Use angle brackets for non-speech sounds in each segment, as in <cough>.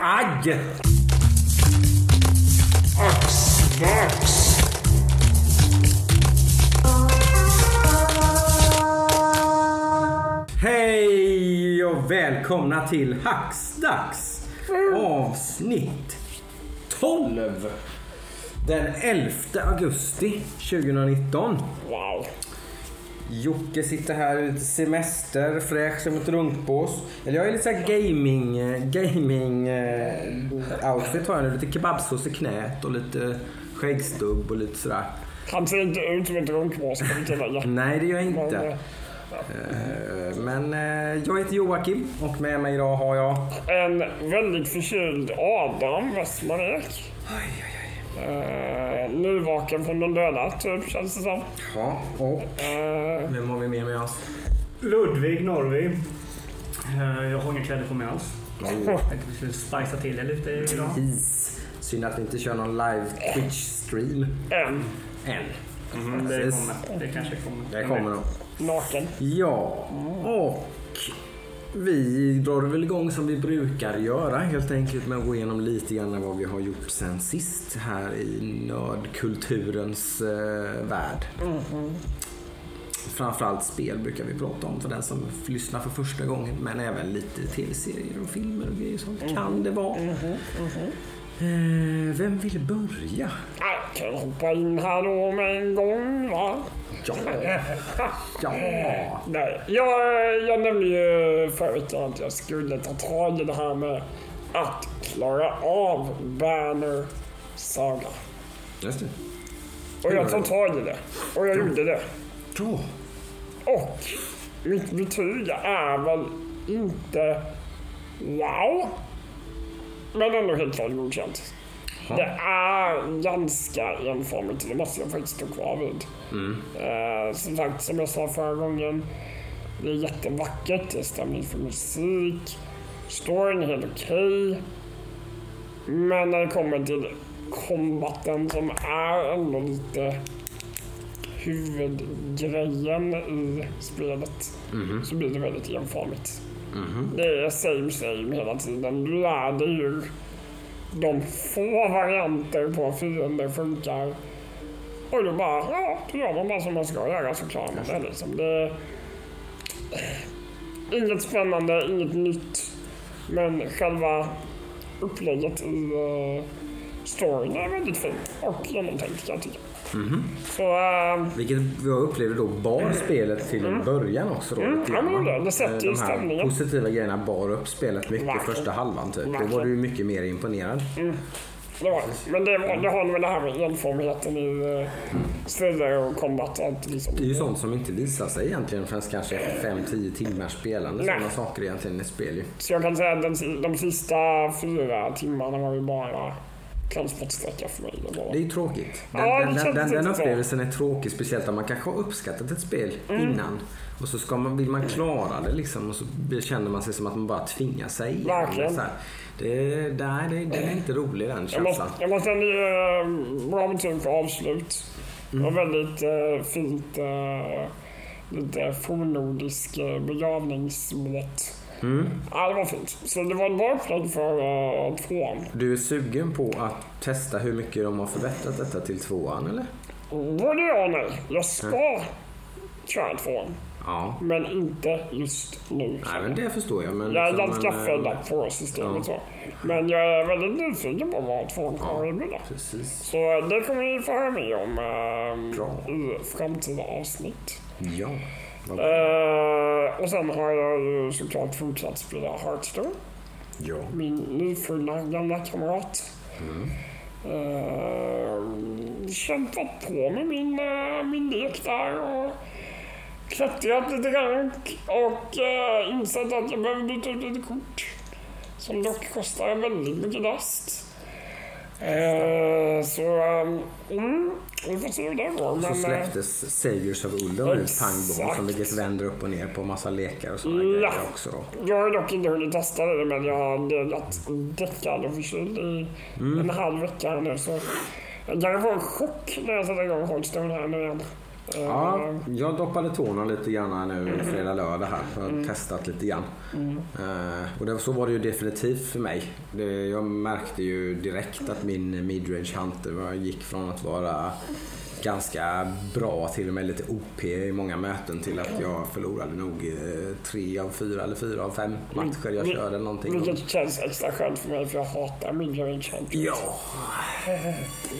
Aj! Hej och välkomna till Hacksdags avsnitt 12. Den 11 augusti 2019. Wow. Jocke sitter här ute semester, fräsch som ett runkbås. Eller jag är lite såhär gaming, gaming eh, outfit har jag nu. Lite kebabsås i knät och lite skäggstubb och lite sådär. Han ser inte ut som ett runkbås kan vi tillägga. Nej det gör jag Men, inte. eh, Eh, Men eh, jag heter Joakim och med mig idag har jag... En väldigt förkyld Adam Westmanek. Aj, aj, aj. Uh, nyvaken från de döda, typ, känns det som. Ja, och Eh, vem har vi med med oss? Ludvig Norvi. Eh, Jag har inga kläder på mig alls. Oh. Jag tänkte vi skulle spicea till det lite idag. Is. Synd att vi inte kör någon live Twitch-stream en. än. Mm, det Precis. kommer. Det kanske kommer. Det kommer nog. Naken. Ja, och vi drar väl igång som vi brukar göra helt enkelt med att gå igenom lite grann vad vi har gjort sen sist här i nördkulturens eh, värld. Framförallt spel brukar vi prata om för den som lyssnar för första gången men även lite tv-serier och filmer och grejer sånt kan det vara. Eh, vem vill börja? Jag kan hoppa in här då med en gång, va? Ja, ja. Nej, jag, jag nämnde ju veckan att jag skulle ta tag i det här med att klara av Banner Saga. Just det. Och jag tog tag i det. Och jag gjorde det. Ja. Och mitt betyg är väl inte wow. Men ändå helt klart godkänt. Det är ganska enformigt, det måste jag faktiskt stå kvar vid. Eh, som sagt, som jag sa förra gången, det är jättevackert, det är stämning för musik, storyn är helt okej. Men när det kommer till kombaten som är ändå lite huvudgrejen i spelet så blir det väldigt enformigt. Det är same same hela tiden. Du lär dig hur de få varianter på fiender funkar. Och då bara, ja, då gör man bara som man ska göra så klarar man det liksom. Det inget spännande, inget nytt. Men själva upplägget i uh, storyn är väldigt fint och genomtänkt kan jag tycka. Så, uh, Vilket jag upplevde då bar spelet till en början också. Då, Mm, ja, men det- det sätter ju Eh, De här positiva grejerna bar upp spelet mycket Verkligen. första halvan typ. Då var du ju mycket mer imponerad. det var. Men det, var, det har med det här med enformigheten i uh, strider och combat. Att liksom, Det är ju sånt som inte visar sig egentligen förrän kanske 5-10 timmars spelande. Nej. Sådana saker egentligen i spel ju. Så jag kan säga att den, de sista fyra timmarna var ju bara transportsträcka för mig. Det är ju tråkigt. Den, Ja, den, den, den, den upplevelsen är tråkig. Speciellt om man kanske har uppskattat ett spel Mm. innan. Och så ska man, vill man klara det liksom. Och så känner man sig som att man bara tvingar sig igenom det. Det, nej, det, den är inte rolig den jag, känslan. måste, jag måste ändå ge uh, bra betyg för avslut. Det var väldigt uh, fint. Uh, lite fornnordisk begravningsmått. Mm. Ja, det var fint. Så det var ett bra upplägg för uh, tvåan. Du är sugen på att testa hur mycket de har förbättrat detta till tvåan eller? Både ja och nej. Jag ska köra tvåan. Ja. Men inte just nu. Nej men det förstår jag. Men Jag är liksom, ganska men, eh, fed up på systemet så. Men jag är väldigt nyfiken på vad tvåan kommer att erbjuda. Precis. Så det kommer vi få höra mer om eh, Bra. i framtida avsnitt. Ja. Eh, och sen har jag ju såklart fortsatt spela Hearthstone. Ja. Min nyfunna gamla kamrat. Mm. Uh, kämpat på med min, eh, min lek där och klättrat lite grann och uh, insett att jag behöver byta ut lite kort. Som dock kostar väldigt mycket dust. Eh, så um, mm, vi får se hur det går. Så Men, släpptes Saviors of Uldor nu, Exakt. Pangball, som vilket vänder upp och ner på massa lekar och sådana Ja. grejer också då. Jag har dock inte hunnit testa det men jag har legat däckad och förkyld i en halv vecka nu så jag kan få en chock när jag sätter igång Hearthstone här nu igen. Ja, jag doppade tårna lite grann nu fredag, lördag här. Jag har testat lite grann. Eh, och det, så var det ju definitivt för mig. Det, jag märkte ju direkt att min midrange hunter gick från att vara ganska bra, till och med lite OP i många möten till att jag förlorade nog eh, tre av fyra eller fyra av fem matcher jag körde eller någonting. Vilket känns extra skönt för mig för jag hatar midrange hunter. Ja.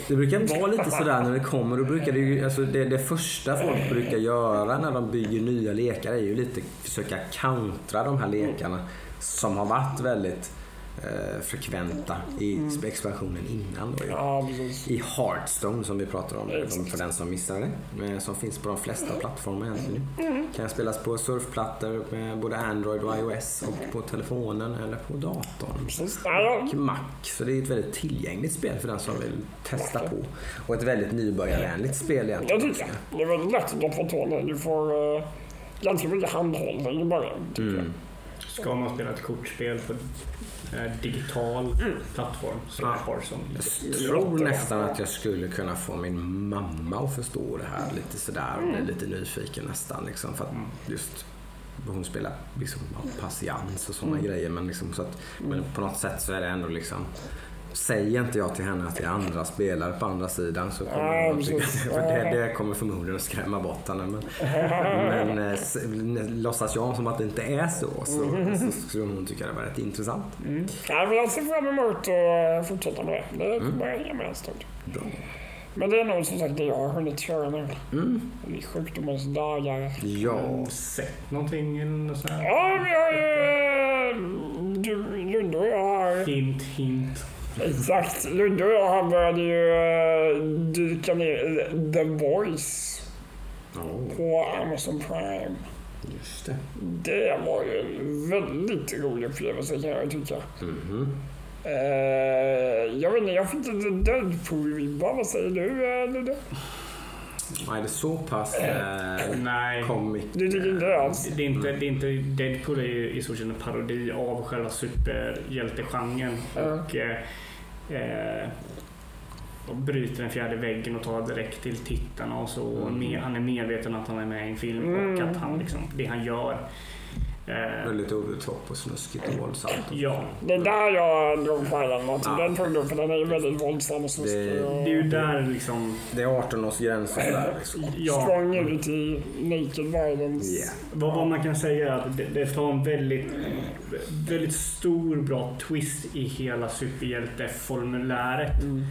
Det brukar vara lite sådär när det kommer. Då brukar det, ju, alltså det, det första folk brukar göra när de bygger nya lekar är ju lite försöka countera de här lekarna som har varit väldigt eh, frekventa i expansionen innan. Då. Ja. I Hearthstone som vi pratar om, Exakt. för den som missade det. eh, Som finns på de flesta plattformar egentligen. Kan spelas på surfplattor med både Android och iOS och på telefonen eller på datorn. precis. Och Mac. Så det är ett väldigt tillgängligt spel för den som vill testa på. Och ett väldigt nybörjarvänligt spel egentligen. tycker jag. Det är väldigt lätt att doppa tårna. Du får uh, ganska mycket handhållning i början. tycker Mm. Ska man spela ett kortspel på eh, digital plattform så är Hearthstone lite Jag tror nästan att jag skulle kunna få min mamma att förstå det här lite sådär och bli lite nyfiken nästan. Liksom, för att just hon spelar liksom, patiens och sådana grejer. Men, liksom, så att, men på något sätt så är det ändå liksom Säger inte jag till henne att det är andra spelare på andra sidan så kommer Ja, hon precis. <laughs> för det, det kommer förmodligen att skrämma bort henne. Men, men eh, s- låtsas jag som att det inte är så så, så skulle hon tycka det var rätt intressant. Ja, men jag ser fram emot att eh, fortsätta med det. Det kommer jag hänga med en stund. Bra. Men det är nog som sagt det jag har hunnit köra nu. Mm. I sjukdomens dagar. Ja. Du sett någonting eller här? Ja, vi har ju... Lunde och jag har... Hint, hint. Exakt. Lunde och jag har började ju uh, dyka ner i The Voice Oh, på Amazon Prime. just det. Det var ju en väldigt rolig upplevelse kan jag tycka. Mhm. Eh, jag vet inte, jag fick lite Deadpool-vibbar. Vad säger du, uh, Ludde? Nej, det är så pass eh, Nej. comic. Du tycker inte det alls? Det är inte, det är inte, Deadpool är ju i stort sett en parodi av själva superhjältegenren. Ja. Och, eh, eh, och bryter den fjärde väggen och tar direkt till tittarna. Och så, och med, han är medveten att han är med i en film och Mm. att han liksom, det han gör. Eh, Väldigt top och snuskigt och våldsamt. ja, Det är där jag drog åt. Ja. Den punkten, för den är ju väldigt våldsam och snuskig. Det- och det är ju där liksom, Det är 18-årsgräns och sådär liksom. ja, Strong nudity, naked violence. Yeah. Vad, vad man kan säga är att det, det tar en väldigt, väldigt stor bra twist i hela superhjälteformuläret. Mm.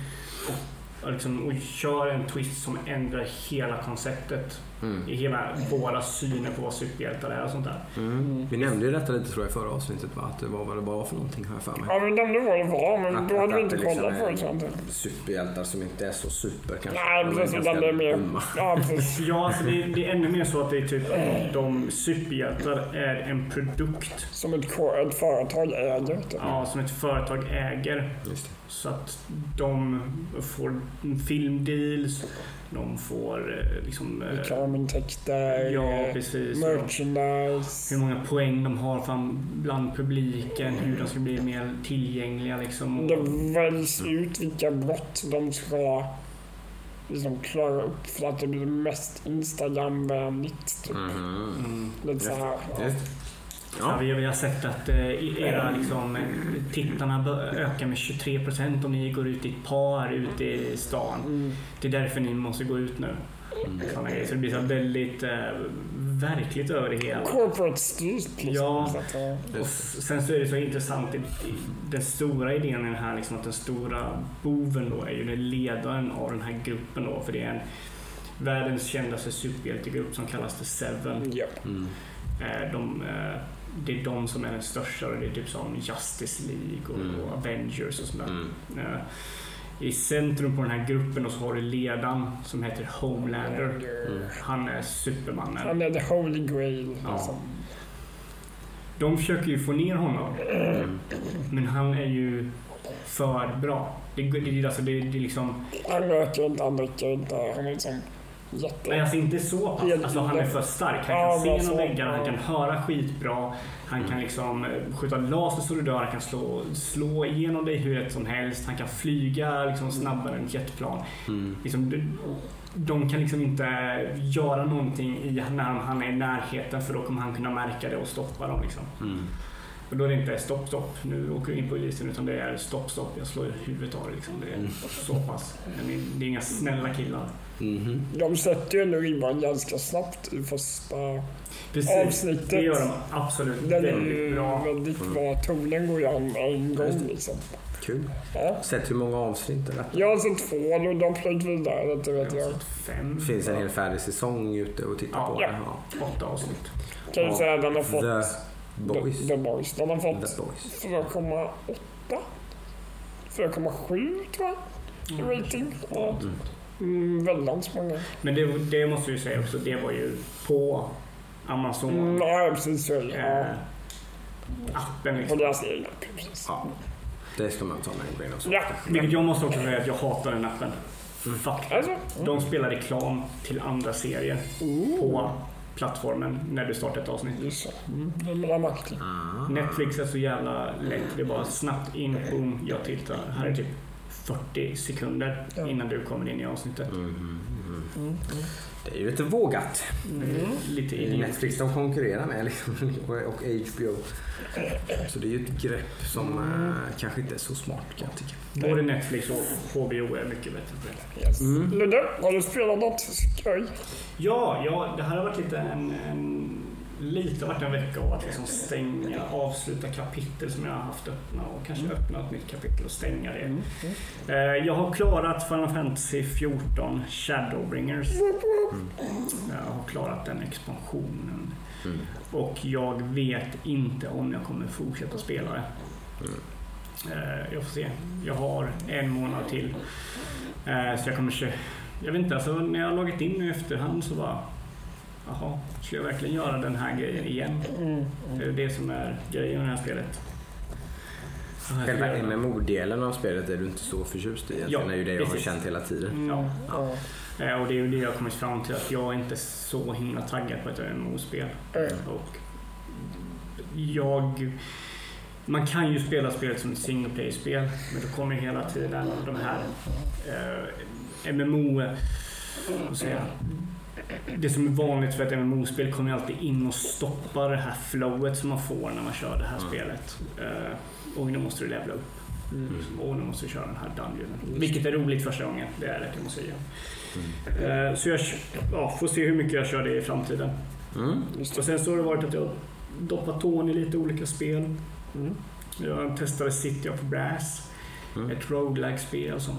Och, liksom, och kör en twist som ändrar hela konceptet. Mm. I hela våra syner på vad superhjältar är och sånt där. Mm. Vi nämnde ju detta lite tror jag i förra avsnittet va? Att det var vad det var för någonting har jag för mig. Ja, men nämnde vad det var, men Att- då hade vi inte liksom kollat på är det. Superhjältar som inte är så super kanske. Nej, De är precis. Utan det är mer... dumma. <laughs> Ja, precis. Ja, alltså det, det är ännu mer så att det är typ de superhjältar är en produkt Som ett, ett företag äger. Typ. ja, som ett företag äger. Just det. Så att de får filmdeals, de får eh, liksom... eh, Reklamintäkter, Ja, precis. merchandise. Hur många poäng de har bland publiken, hur de ska bli mer tillgängliga liksom. Det väljs ut vilka brott de ska liksom klara upp för att det blir mest Instagram-vänligt. Typ. Mm. Lite så här. Ja. Ja, Ja. vi, har sett att eh, era liksom, eh, tittarna ökar med 23 procent om ni går ut i ett par ute i stan. Mm. Det är därför ni måste gå ut nu. Grejer. Så det blir så väldigt eh, verkligt över det hela. Corporate styrt liksom. Ja. Ja. Och sen så är det så intressant, den stora idén i den här, liksom, att den stora boven då är ju den ledaren av den här gruppen då, för det är en världens kändaste superhjältegrupp som kallas The Seven. Ja. Mm. Eh, De, eh, det är de som är den största och det är typ som Justice League och, Mm. och Avengers och sådär. Mm. Eh, I centrum på den här gruppen och så har du ledaren som heter Homelander. Mm. Han är supermannen. Han är the holy grail. Ja. Liksom. De försöker ju få ner honom. Mm. Men han är ju för bra. Det, det, alltså, det, det är liksom... Han röker inte, han dricker inte. Han är liksom jätte... Nej, alltså inte så pass. Alltså, han är för stark. Han kan Ja, se men genom väggarna, han kan höra skitbra. Han kan liksom eh, skjuta laser så du dör, han kan slå, slå igenom dig hur rätt som helst. Han kan flyga liksom snabbare än ett jetplan. Mm. Liksom, de, de kan liksom inte göra någonting i, när han är i närheten för då kommer han kunna märka det och stoppa dem. Liksom. Mm. Och då är det inte stopp, stopp, nu åker du in på isen utan det är stopp, stopp, jag slår i huvudet av dig. Liksom. Det är Mm. så pass. Det är- Det är inga snälla killar. Mhm. De sätter ju ändå ribban ganska snabbt i första Precis, avsnittet. det gör de absolut Den är väldigt ju bra. väldigt bra. Tonen går ju an en gång liksom. Kul. Ja. Sett hur många avsnitt är det? Jag har sett två och de har plöjt vidare, det vet Jag sett fem. Det finns en hel färdig säsong ute och titta Ja, på. ja. Ja. Åtta avsnitt. Kan ju Ja. säga att den har fått... The Boys. The, The Boys. Den har fått The Boys. 4,8? 4,7 tror jag i rating. Ja. Mm. Mm, väldigt många. Men det, det måste jag ju säga också, det var ju på Amazon. Mm, ja, precis. Ja. eh, appen På liksom. deras egna. Precis. Ja. Det ska man ta med en grain of salt. Ja. Vilket jag måste också säga att jag hatar den appen. Fuck. Alltså, De spelar reklam till andra serier på plattformen när du startar ett avsnitt. Just så. Mm. Ah. Netflix är så jävla lätt. Det är bara snabbt in, boom, jag tittar. Här är typ 40 sekunder Ja. innan du kommer in i avsnittet. Mhm, mhm. Mm. Det är ju lite vågat. Är Lite Det är idiot. Netflix de konkurrerar med <laughs> liksom, och HBO. Så det är ju ett grepp som eh, kanske inte är så smart kan jag tycka. Både Netflix och HBO är mycket bättre på det. Yes. Mm. Ludde, har du spelat något skoj? Ja, ja, det här har varit lite en, en lite varit en vecka av att liksom stänga, avsluta kapitel som jag har haft öppna och kanske öppna ett nytt kapitel och stänga det. Mm. Eh, Jag har klarat Final Fantasy 14 Shadowbringers. Jag har klarat den expansionen. Mm. Och jag vet inte om jag kommer fortsätta spela det. Eh, Jag får se. Jag har en månad till. Eh, Så jag kommer kö- Jag vet inte, alltså när jag har loggat in nu i efterhand så bara... Jaha, ska jag verkligen göra den här grejen igen? Mm. Det är det som är grejen med det här spelet. Själva MMO-delen av spelet är du inte så förtjust i egentligen. Ja, det är ju det jag har känt hela tiden. Mm. Ja. Ja. Eh, Och det är ju det jag har kommit fram till att jag är inte så himla taggad på ett MMO-spel. Mm. Och jag... Man kan ju spela spelet som ett single player-spel, men då kommer hela tiden de här eh, MMO... Jag? Det som är vanligt för ett MMO-spel kommer ju alltid in och stoppa det här flowet som man får när man kör det här Mm. spelet. Eh, och nu måste du levla upp. Mm. Och nu måste du köra den här dungeonen. Vilket är roligt första gången, det är det kan man säga. Mm. Eh, Så jag ja, får se hur mycket jag kör det i framtiden. Mm. Och sen så har det varit att jag doppat tån i lite olika spel. Mm. Jag testade City of Brass, Mm. ett roguelike spel som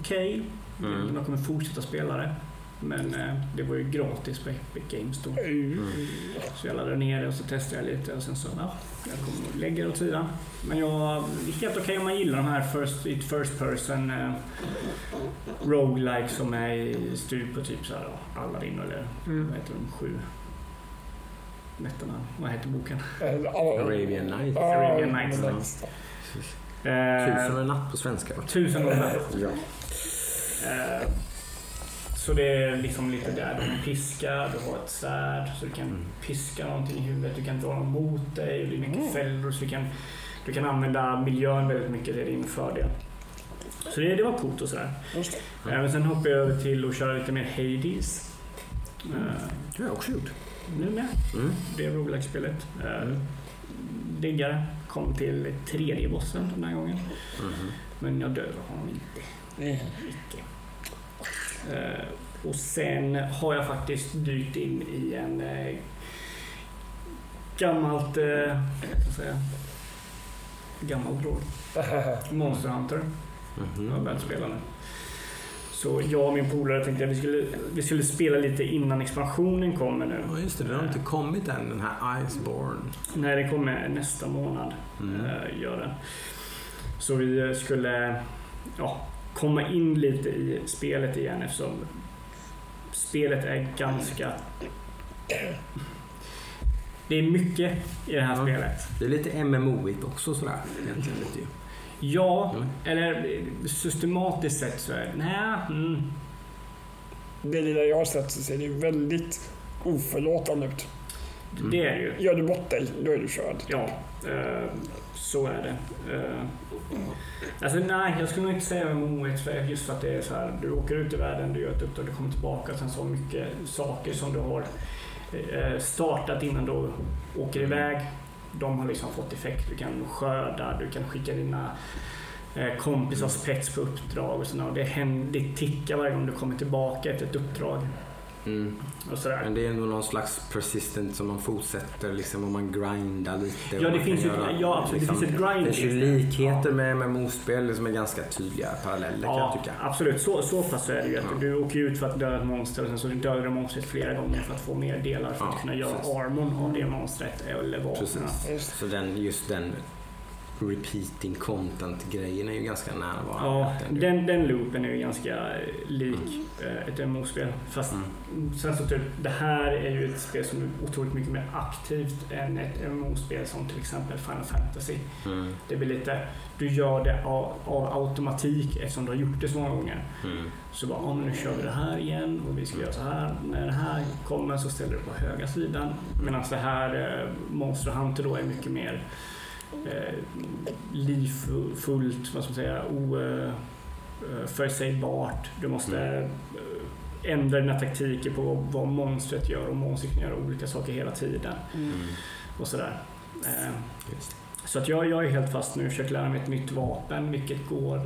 okej. Mm. Jag kommer fortsätta spela det. Men eh, det var ju gratis på Epic Games då. Mm. Så jag laddade ner det och så testade jag lite och sen så, ja, jag kommer nog lägga det åt sidan. Men jag, det är helt okej om man gillar de här first, first person eh, roguelike som är i styr på typ så här, ja, Aladdin eller Mm. vad heter de, sju nätterna. Vad heter boken? Eh. Arabian Night. Ja, Arabian Nights. Eh, Tusen och en natt på svenska. Tusen och en natt. Eh, Så det är liksom lite där. Du en piska, du har ett svärd så du kan Mm. piska någonting i huvudet. Du kan dra dem mot dig och det är mycket Mm. fällor så du kan, du kan använda miljön väldigt mycket till din fördel. Så det, det var coolt och sådär. Eh, Men sen hoppade jag över till att köra lite mer Hades. Eh, Det har jag också gjort. Nu med. Mm. Det roguelike-spelet. Eh, Mm. Diggare. Kom till tredje bossen den här gången. Mhm. Men jag dödade honom inte. Mm. Icke. Eh, och sen har jag faktiskt dykt in i en eh, gammalt, eh, vad ska jag säga, gammalt roll. <laughs> Monster Hunter. Jag har börjat spela nu. Så jag och min polare tänkte att vi skulle, vi skulle spela lite innan expansionen kommer nu. Ja, just det. Den har inte kommit än, den här Iceborne. Nej, det kommer nästa månad. Mm. eh, gör den. Så vi skulle ja, komma in lite i spelet igen eftersom spelet är ganska... Det är mycket i det här Ja. spelet. Det är lite MMO-igt också sådär. Egentligen lite ju. Ja, Mm. eller systematiskt sett så är det... Nej, mm, det lilla jag har sett så ser det väldigt oförlåtande ut. Det är ju. Gör du bort dig, då är du körd. Ja, eh, så är det. Eh, alltså nej, jag skulle nog inte säga MMO1 för just för att det är så här, du åker ut i världen, du gör ett uppdrag, du kommer tillbaka, sen så mycket saker som du har eh, startat innan du åker iväg. De har liksom fått effekt. Du kan skörda, du kan skicka dina eh, kompisars pets på uppdrag och sådär. Och det, händer, det tickar varje gång du kommer tillbaka efter ett uppdrag. Mm. Och sådär. Men det är ändå någon slags persistent som man fortsätter liksom och man grindar lite. Ja, det finns ju- göra, ja, absolut. Det finns ett grind Det finns ju likheter Ja. med MMO-spel som är ganska tydliga paralleller kan jag Ja, tycka. absolut. Så, så pass är det ju. Att Ja. Du åker ut för att döda ett monster och sen så dödar du monstret flera gånger för att få mer delar för att Ja, kunna göra precis. armon av det monstret eller vapnen. Så den, just den repeating content-grejen är ju ganska närvarande. Ja, Den- den, loopen är ju ganska eh, lik eh, ett MMO-spel. Fast Mm. sen så typ, det här är ju ett spel som är otroligt mycket mer aktivt än ett MMO-spel som till exempel Final Fantasy. Mm. Det blir lite, du gör det av, av automatik eftersom du har gjort det så många gånger. Mm. Så bara, men nu kör vi det här igen och vi ska göra så här. När det här kommer så ställer du på höga sidan. Medan det här eh, Monster Hunter då är mycket mer eh, livfullt, vad ska man säga, o, eh. Du måste Mm. eh, ändra dina taktiker på vad, monstret gör och monstret kan göra olika saker hela tiden. Mm. Och sådär. Eh, Just. så att jag, jag är helt fast nu och försöker lära mig ett nytt vapen, vilket går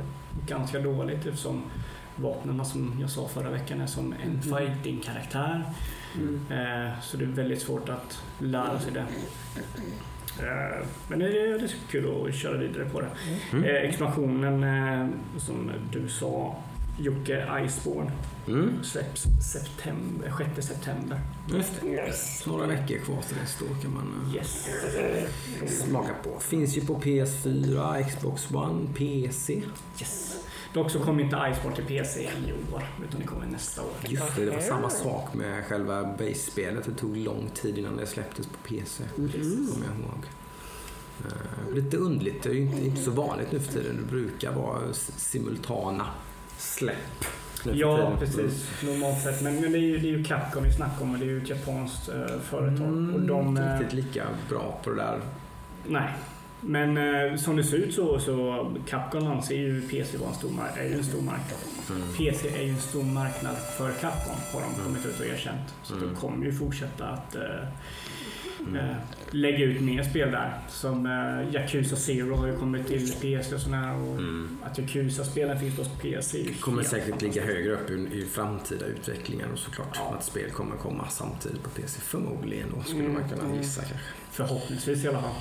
ganska dåligt eftersom vapnen som jag sa förra veckan är som en fighting-karaktär. Mm. Eh, så det är väldigt svårt att lära sig det. Eh, men det, det är kul att köra vidare på det. Mm. Eh, expansionen eh, som du sa, Jocke Iceborne, Mm. släpps september, 6 september. Just. Yes. Några veckor kvar till nästa år kan man Yes. smaka på. Finns ju på PS4, Xbox One, PC. yes. Dock så kommer inte Iceborne till PC i år, utan det kommer nästa år. Just det, det var samma sak med själva base-spelet. Det tog lång tid innan det släpptes på PC. Mm. Kommer jag ihåg. Eh, lite underligt. Det är ju inte, inte så vanligt nu för tiden. Det brukar vara simultana släpp. Ja, tiden. precis. Normalt sett. Men, men det, är ju, det är ju Capcom vi snackar om och det är ju ett japanskt eh, företag. Mm, och de, inte eh, riktigt lika bra på det där. nej. Men eh, som det ser ut så, så Capcom anser ju PC vara en stor, är ju en stor marknad. Mm. PC är ju en stor marknad för Capcom har de kommit ut och erkänt. Så Mm. de kommer ju fortsätta att eh, Mm. eh, lägga ut mer spel där. Som eh, Yakuza Zero har ju kommit till PC och sådär. Och Mm. Att Yakuza-spelen finns på PC ju kommer säkert ligga högre upp i, i framtida utvecklingar och såklart. Ja. Att spel kommer komma samtidigt på PC. Förmodligen då skulle man kunna gissa kanske. Förhoppningsvis i alla fall.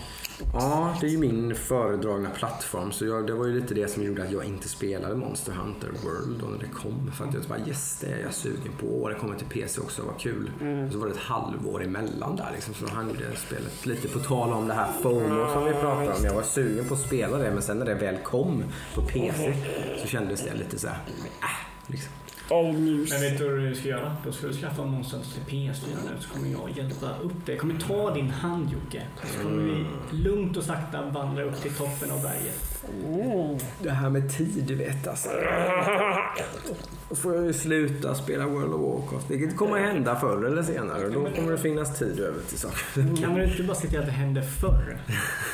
Ja, det är ju min föredragna plattform. Så jag, det var ju lite det som gjorde att jag inte spelade Monster Hunter World då när det kom. För att jag bara yes, det är jag sugen på. Och det kommer till PC också, vad kul. Och så var det ett halvår emellan där liksom. Så då hann ju det spelet. Lite på tal om det här FOMO som vi pratade om. Jag var sugen på att spela det men sen när det väl kom på PC så kändes det lite så här, äh, liksom. All news. Men vet du vad du ska göra? Då ska du skaffa Monster till PS4 nu så kommer jag hjälpa upp dig. Jag kommer ta din hand Jocke. Så kommer vi lugnt och sakta vandra upp till toppen av berget. Det här med tid, du vet alltså. Då får jag ju sluta spela World of Warcraft. Det kommer att hända förr eller senare. Då kommer det finnas tid över till saker. Kan du inte bara se till att det händer förr?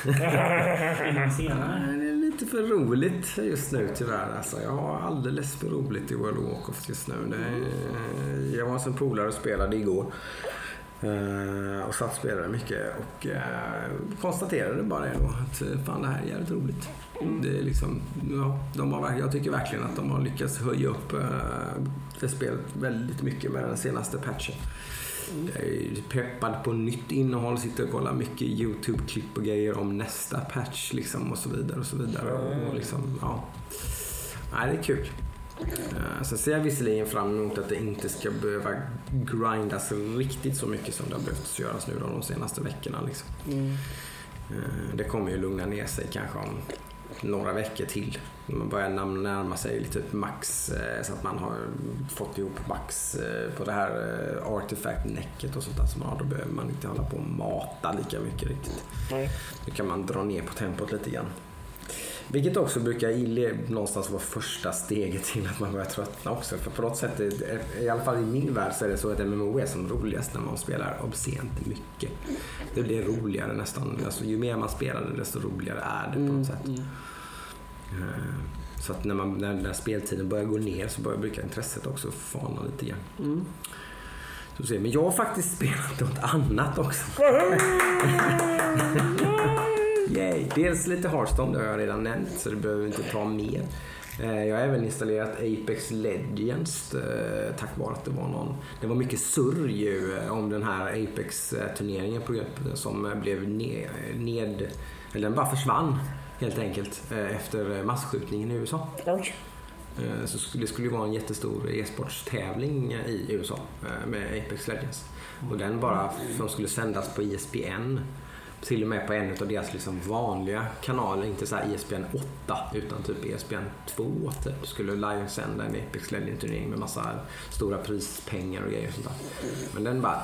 <laughs> Innan senare. Lite för roligt just nu tyvärr. Alltså, jag har alldeles för roligt i World of Warcraft just nu. Det är, eh, jag var hos en polare och spelade igår. Eh, och satt och spelade mycket och eh, konstaterade bara det då att fan det här är jävligt roligt. Det är liksom, ja, de har, jag tycker verkligen att de har lyckats höja upp det spelet väldigt mycket med den senaste patchen. Är peppad på nytt innehåll, sitter och kollar mycket YouTube-klipp och grejer om nästa patch liksom och så vidare och så vidare. Och liksom, ja. Nej, det är kul. Uh, sen ser jag visserligen fram emot att det inte ska behöva grindas riktigt så mycket som det har behövt göras nu då, de senaste veckorna. Liksom. Mm. Eh, Det kommer ju lugna ner sig kanske om några veckor till. Man börjar närma sig lite typ max eh, så att man har fått ihop max eh, på det här eh, artifact-näcket och sånt där som man har. Då behöver man inte hålla på och mata lika mycket riktigt. Nej. Nu kan man dra ner på tempot lite grann. Vilket också brukar någonstans vara första steget till att man börjar tröttna också. För på något sätt, i alla fall i min värld, så är det så att MMO är som roligast när man spelar obscent mycket. Det blir roligare nästan. Alltså, ju mer man spelar det, desto roligare är det på något sätt. Eh, Så att när, man, när, när speltiden börjar gå ner så börjar, brukar intresset också fana lite grann. Mm. Så. Men jag har faktiskt spelat något annat också. <laughs> Yay. Dels lite Hearthstone, det har jag redan nämnt så det behöver vi inte ta mer. Eh, Jag har även installerat Apex Legends eh, tack vare att det var någon... Det var mycket surr ju eh, om den här Apex-turneringen som eh, blev ned, ned... Eller den bara försvann helt enkelt eh, efter masskjutningen i USA. Oj. Eh, Så det skulle ju vara en jättestor e-sportstävling i USA eh, med Apex Legends. Och den bara, som skulle sändas på E ISBN. Till och med på en av deras liksom vanliga kanaler, inte så här ISBN 8 utan typ ISBN 2 typ. Skulle livesända en Apex Legends turnering med massa stora prispengar och grejer och sånt där. Men den bara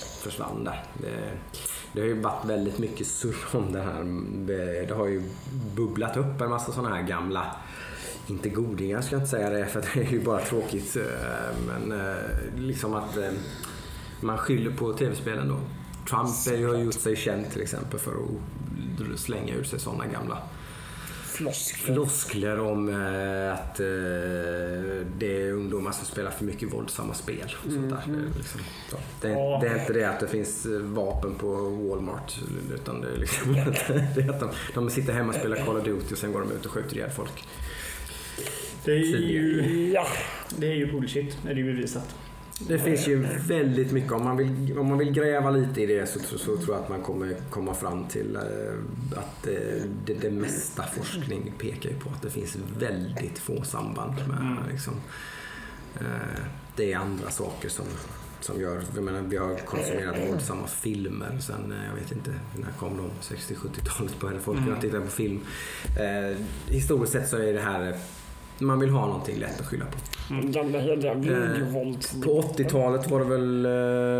försvann där. Det, det har ju varit väldigt mycket surr om det här. Det har ju bubblat upp en massa sådana här gamla inte godingar ska jag inte säga det för det är ju bara tråkigt. Eh, men eh, liksom att eh, man skyller på tv-spelen då. Trump har ju- har gjort sig känd till exempel för att slänga ur sig sådana gamla Floskler. floskler om eh, att eh, det är ungdomar som spelar för mycket våldsamma spel. Och sånt där. Det, är liksom, så. Det, är, Ja. det är inte det att det finns eh, vapen på Walmart utan det är, liksom, <laughs> det är att de, de sitter hemma och spelar Call of Duty och sen går de ut och skjuter ihjäl folk. Det är ju, Ja. det är ju bullshit, är det ju bevisat. Det finns ju väldigt mycket. Om man vill, om man vill gräva lite i det så, så, så tror jag att man kommer komma fram till eh, att eh, det, det mesta forskning pekar ju på att det finns väldigt få samband med Mm. liksom, eh, det är andra saker som, som gör, jag menar, vi har konsumerat våldsamma filmer sen, jag vet inte, när kom de? 60-70-talet började folk kunna Mm. titta på film. Eh, historiskt sett så är det här, man vill ha någonting lätt att skylla på. Den gamla heliga videovåld. På 80-talet var det väl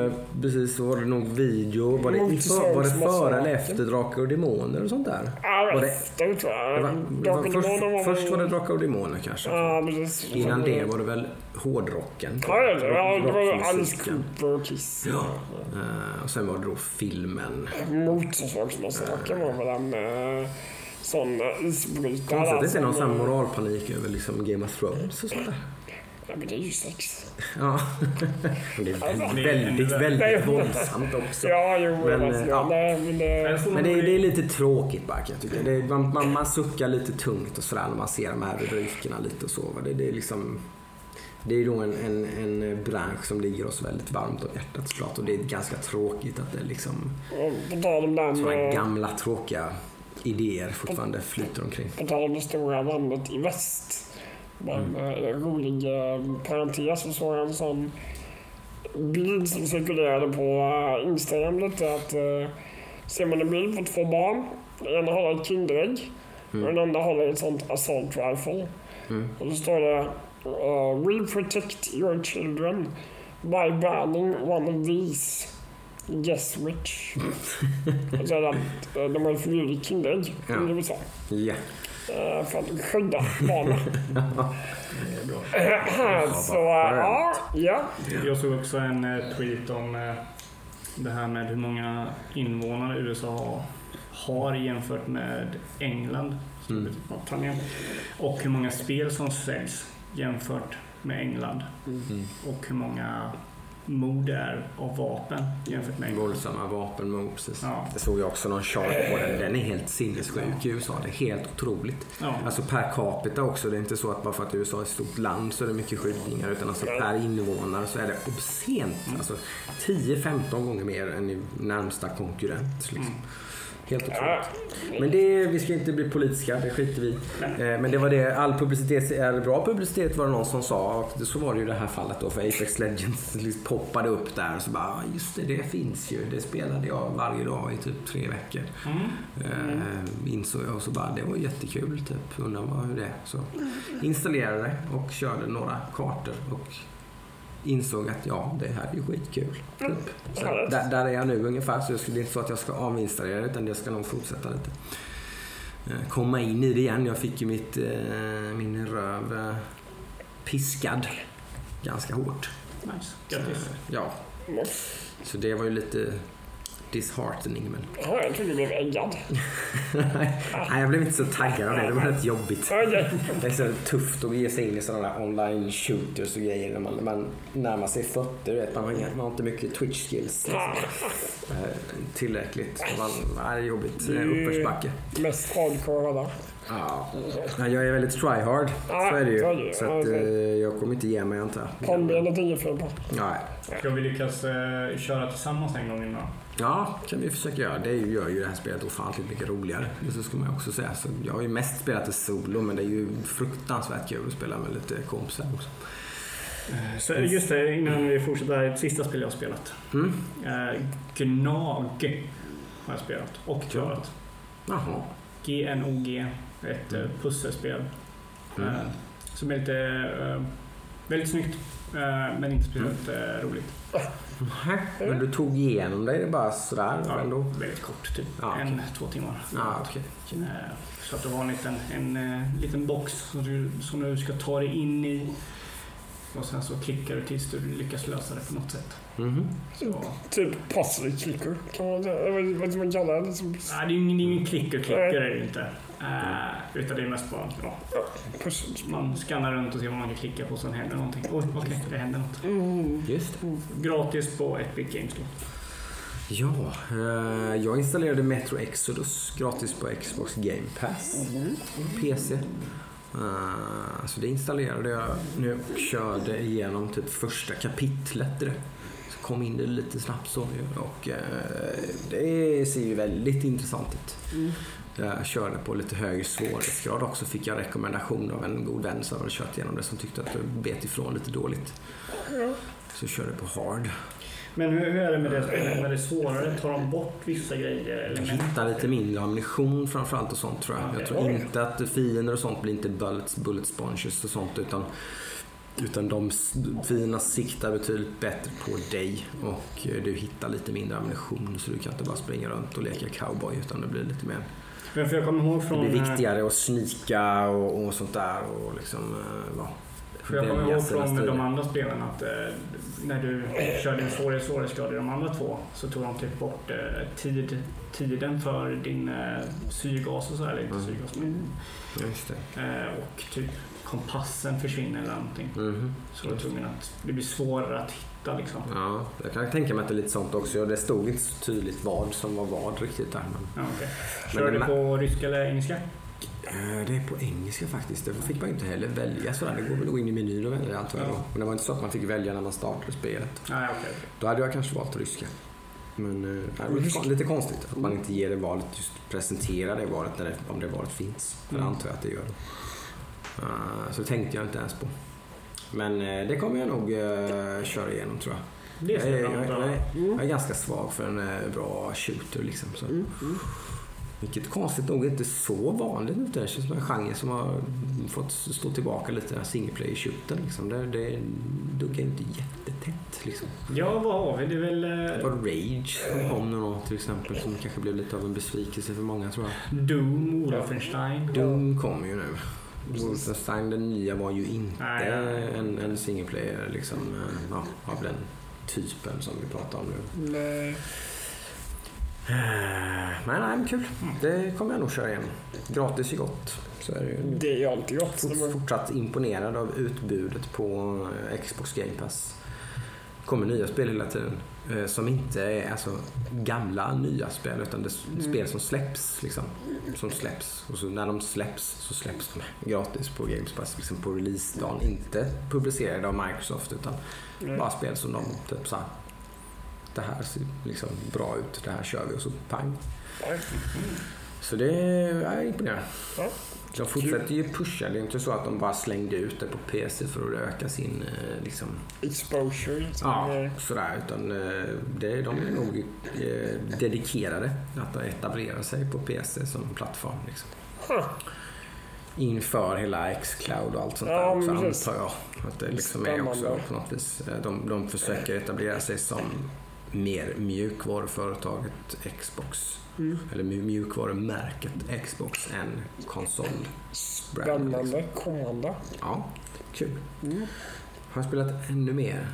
eh, precis så var det nog video. Var det, för, var det före eller efter Drakar och Demoner och sånt där? Ja, Var det- efter tror jag. Först, först var det Drakar och Demoner kanske. Ja, precis. Innan det var det väl hårdrocken. Ja, det var ju Alice. Cooper och Kiss. Ja. Eh, och sen var det då filmen. Motorsågsmassakern var väl en eh, sån eh, isbrytare. Konstigt att det inte är någon sån eh, moralpanik över liksom Game of Thrones och sånt där. Ja, men det är ju sex. Ja. Det är väldigt, Det är väldigt, ännu väldigt våldsamt också. Ja, jo, Men, men, alltså, eh, ja. nej, men det... Man det är, det är lite tråkigt bara jag tycka. Det är, man, man, man suckar lite tungt och sådär när man ser de här rubrikerna lite och så. Det, det är liksom... Det är ju då en, en, en bransch som ligger oss väldigt varmt om hjärtat såklart. Och det är ganska tråkigt att det liksom... På tal om den... Sådana eh, gamla tråkiga idéer fortfarande flyter omkring. På tal om det stora landet i väst. Men Mm. en rolig eh, parentes så såg en sån bild som cirkulerade på eh, Instagram lite att eh, ser man en bild på två barn. Den ena håller ett Kinderägg och den andra håller ett sånt assault rifle. Mm. Och så står det uh, We protect your children by banning one of these. Guess which. alltså att de har förbjudit Kinderägg Ja. i USA. Ja. Eh, för att skydda barnen. <laughs> Eh, Så ja, ja. Jag såg också en eh, tweet om det här med hur många invånare USA har, jämfört med England, Mm. Storbritannien. Och hur många spel som säljs jämfört med England. Mm. Och hur många mord är av vapen jämfört med. Våldsamma vapenmord precis. Ja. Det såg jag också någon chart på den. Den är helt sinnessjuk i USA. Det är helt otroligt. Ja. Alltså per capita också. Det är inte så att bara för att USA är ett stort land så är det mycket skjutningar. Utan alltså per invånare så är det obscent. Alltså 10-15 gånger mer än närmsta konkurrent. Liksom. Helt otroligt. Men det, vi ska inte bli politiska, det skiter vi i. Eh, Men det var det, all publicitet är bra publicitet var det någon som sa. Och så var det ju i det här fallet då för Apex Legends liksom poppade upp där och så bara, "Ah, just det, det finns ju. Det spelade jag varje dag i typ tre veckor. Mm. Eh, insåg jag och så bara, det var jättekul typ. Undrar vad hur det är. Så installerade det och körde några kartor och insåg att ja, det här är ju skitkul. Typ. Så där, där är jag nu ungefär. Så det är inte så att jag ska avinstallera det utan jag ska nog fortsätta lite. eh, komma in i det igen. Jag fick ju mitt, eh, min röv eh, piskad ganska hårt. Nice. Grattis. Ja, Mm. så det var ju lite disheartening. Men... Ja, jag trodde du blev äggad. <laughs> Nej, jag blev inte så taggad av det. Det var rätt jobbigt. Det är så tufft att ge sig in i sådana där online shooters och grejer när man, när man närmar sig 40. du Vet, man, har, inga- man har inte mycket twitch skills. Liksom. Eh, Tillräckligt. Man, nej, det är jobbigt. Det är en uppförsbacke. Mest hardcore alla. Ja. Ja, Jag är väldigt tryhard. Så är det så är det ju. Så att, så eh, jag kommer inte ge mig antar jag. Är inget fel på. Nej. Ska vi lyckas eh, köra tillsammans en gång innan? Ja, kan vi försöka göra. Det gör ju det här spelet ofantligt mycket roligare. Det så ska man också säga. Så jag har ju mest spelat det solo men det är ju fruktansvärt kul att spela med lite kompisar också. Så just det, innan vi fortsätter. Ett sista spel jag har spelat. Mm. Eh, Gnag har jag spelat och klarat. Jaha. GNOG. Ett eh, pusselspel. Mm. Eh, som är lite... Eh, väldigt snyggt. Eh, men inte speciellt eh, roligt. Men du tog igenom dig det bara sådär Ja, ändå? väldigt kort, typ Ja, okej. en, två timmar. Ja, okej. Eh, Så att du har en liten, en, liten box som du, som du ska ta dig in i. Och sen så klickar du tills du lyckas lösa det på något sätt. Mhm. Så, Typ puzzle clicker kan man säga. Vad man kalla det? Liksom, nej, det är ju ingen, det ingen klicker är det inte. Eh, utan det är mest bara, ja, man skannar runt och ser vad man kan klicka på sen händer någonting. Oj, okej, det händer något. Mm. Just det. Gratis på Epic Games då. Ja, eh, jag installerade Metro Exodus gratis på Xbox Game Pass på PC. Eh, så det installerade jag nu och körde igenom typ första kapitlet direkt. Så kom in det lite snabbt så ju. och eh, det ser ju väldigt intressant ut. Jag körde på lite högre svårighetsgrad också. Fick jag rekommendation av en god vän som hade kört igenom det som tyckte att det bet ifrån lite dåligt. Så jag körde på hard. Men hur, hur är det med det spelet? När det är svårare, tar de bort vissa grejer? Eller Hitta lite mindre ammunition framförallt och sånt tror jag. Jag tror inte att fiender och sånt blir inte bullets, bullet sponges och sånt utan utan de fienderna siktar betydligt bättre på dig och eh, du hittar lite mindre ammunition så du kan inte bara springa runt och leka cowboy utan det blir lite mer Men för jag kommer ihåg det från... blir eh, viktigare att snika och, och sånt där och liksom eh, ja, För jag kommer ihåg från de andra spelen att eh, när du körde en svårare svårighetsgrad i de andra två så tog de typ bort eh, tid, tiden för din eh, syrgas och så, eller inte Mm. syrgas, men, det. eh, och typ kompassen försvinner eller någonting. Mhm. Så då tvungen att det blir svårare att hitta liksom. Ja, jag kan tänka mig att det är lite sånt också. Det stod inte så tydligt vad som var vad riktigt där. Men... Ja, okay. Men Kör det du på ryska eller engelska? Eh, Det är på engelska faktiskt. Det fick man ju inte heller välja sådär. Det går väl att gå in i menyn och välja antar jag. Ja. Men det var inte så att man fick välja när man startade spelet. Nej, okej. Då hade jag kanske valt ryska. Men eh, det lite, lite konstigt att man inte ger det valet, just presenterar det valet när det, om det valet finns. För det Mm. antar jag att det gör. Eh, så det tänkte jag inte ens på. Men eh, det kommer jag nog eh, köra igenom tror jag. Det Jag är, jag, jag, är, Mm. jag är ganska svag för en eh, bra shooter liksom. Så. Mm. Mm. Vilket konstigt nog inte så vanligt nu. Det känns som en genre som har fått stå tillbaka lite, single player shooten liksom. Det, det duggar inte jättetätt liksom. Ja, vad har vi? Det är väl... Det var Rage som kom nu då, till exempel som kanske blev lite av en besvikelse för många tror jag. Doom, Wolfenstein. Doom kom ju nu. Wolfenstein den nya var ju inte Nej, nej, en, en single player liksom, eh, ja, av den typen som vi pratar om nu. Nej. Men nej, men kul. Det kommer jag nog köra igen. Gratis är gott. Så är det ju. Det är alltid gott. Fort, fortsatt imponerad av utbudet på eh, Xbox Game Pass. Kommer nya spel hela tiden. Eh, Som inte är alltså, gamla nya spel utan det Mm. spel som släpps. Liksom, som släpps. Och så när de släpps så släpps de gratis på Game Pass. Liksom på releasedagen. Inte publicerade av Microsoft utan Nej. bara spel som de typ så här, Det här ser liksom bra ut. Det här kör vi och så pang. Så det är. Ja. De fortsätter ju pusha. Det är inte så att de bara slängde ut det på PC för att öka sin eh, liksom, Exposure. liksom. ja, sådär. Utan eh, det, de är nog eh, dedikerade att etablera sig på PC som plattform. Liksom. Huh. Inför hela X-Cloud och allt sånt Ja, där också precis. antar jag. Att det liksom är också på något vis. De, de försöker etablera sig som mer mjukvaruföretaget Xbox. Mm. Eller mj- mjukvarumärket Xbox än konsol. Spännande. Kommande. Ja, kul. Mm. Har jag spelat ännu mer?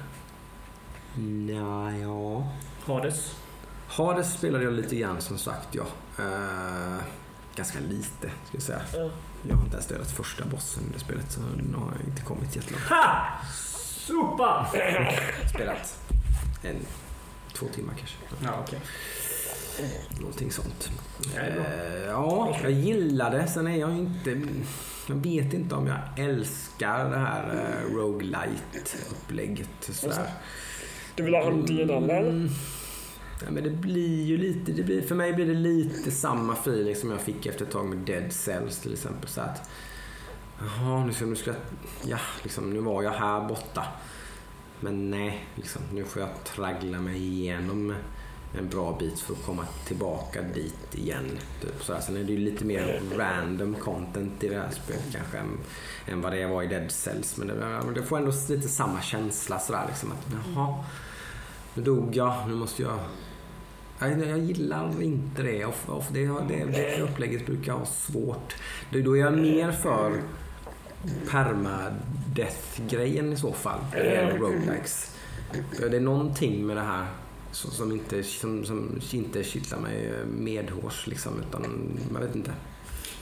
Nja, ja. Hades. Hades spelade jag lite grann som sagt, ja. Eh, ganska lite, ska jag säga. Ja. Jag har inte ens dödat första bossen i det spelet, så nu har jag inte kommit jättelångt. Ha! Sopa! Spelat en, två timmar kanske. Ja, okej. Någonting sånt. Ja. Eh, ja, jag gillar det. Sen är jag inte... Jag vet inte om jag älskar det här uh, roguelite-upplägget. Du vill ha en del eller? Mm. Ja, men det blir ju lite, det blir, för mig blir det lite samma feeling som jag fick efter ett tag med Dead Cells till exempel. Så att, jaha, nu ska, nu ska jag, ja, liksom, nu var jag här borta. Men nej, liksom, nu får jag traggla mig igenom en bra bit för att komma tillbaka dit igen. Typ sådär. Sen är det ju lite mer random content i det här spelet kanske än, än vad det var i Dead Cells. Men det, det får ändå lite samma känsla sådär liksom att jaha, nu dog jag, nu måste jag... Jag gillar inte det. Off, off, det, det, det upplägget brukar ha svårt. Då då är jag mer för permadeath-grejen i så fall. Det roguelikes. För Det är någonting med det här som, som, inte, som, som inte kittlar mig medhårs liksom. Utan, man vet inte.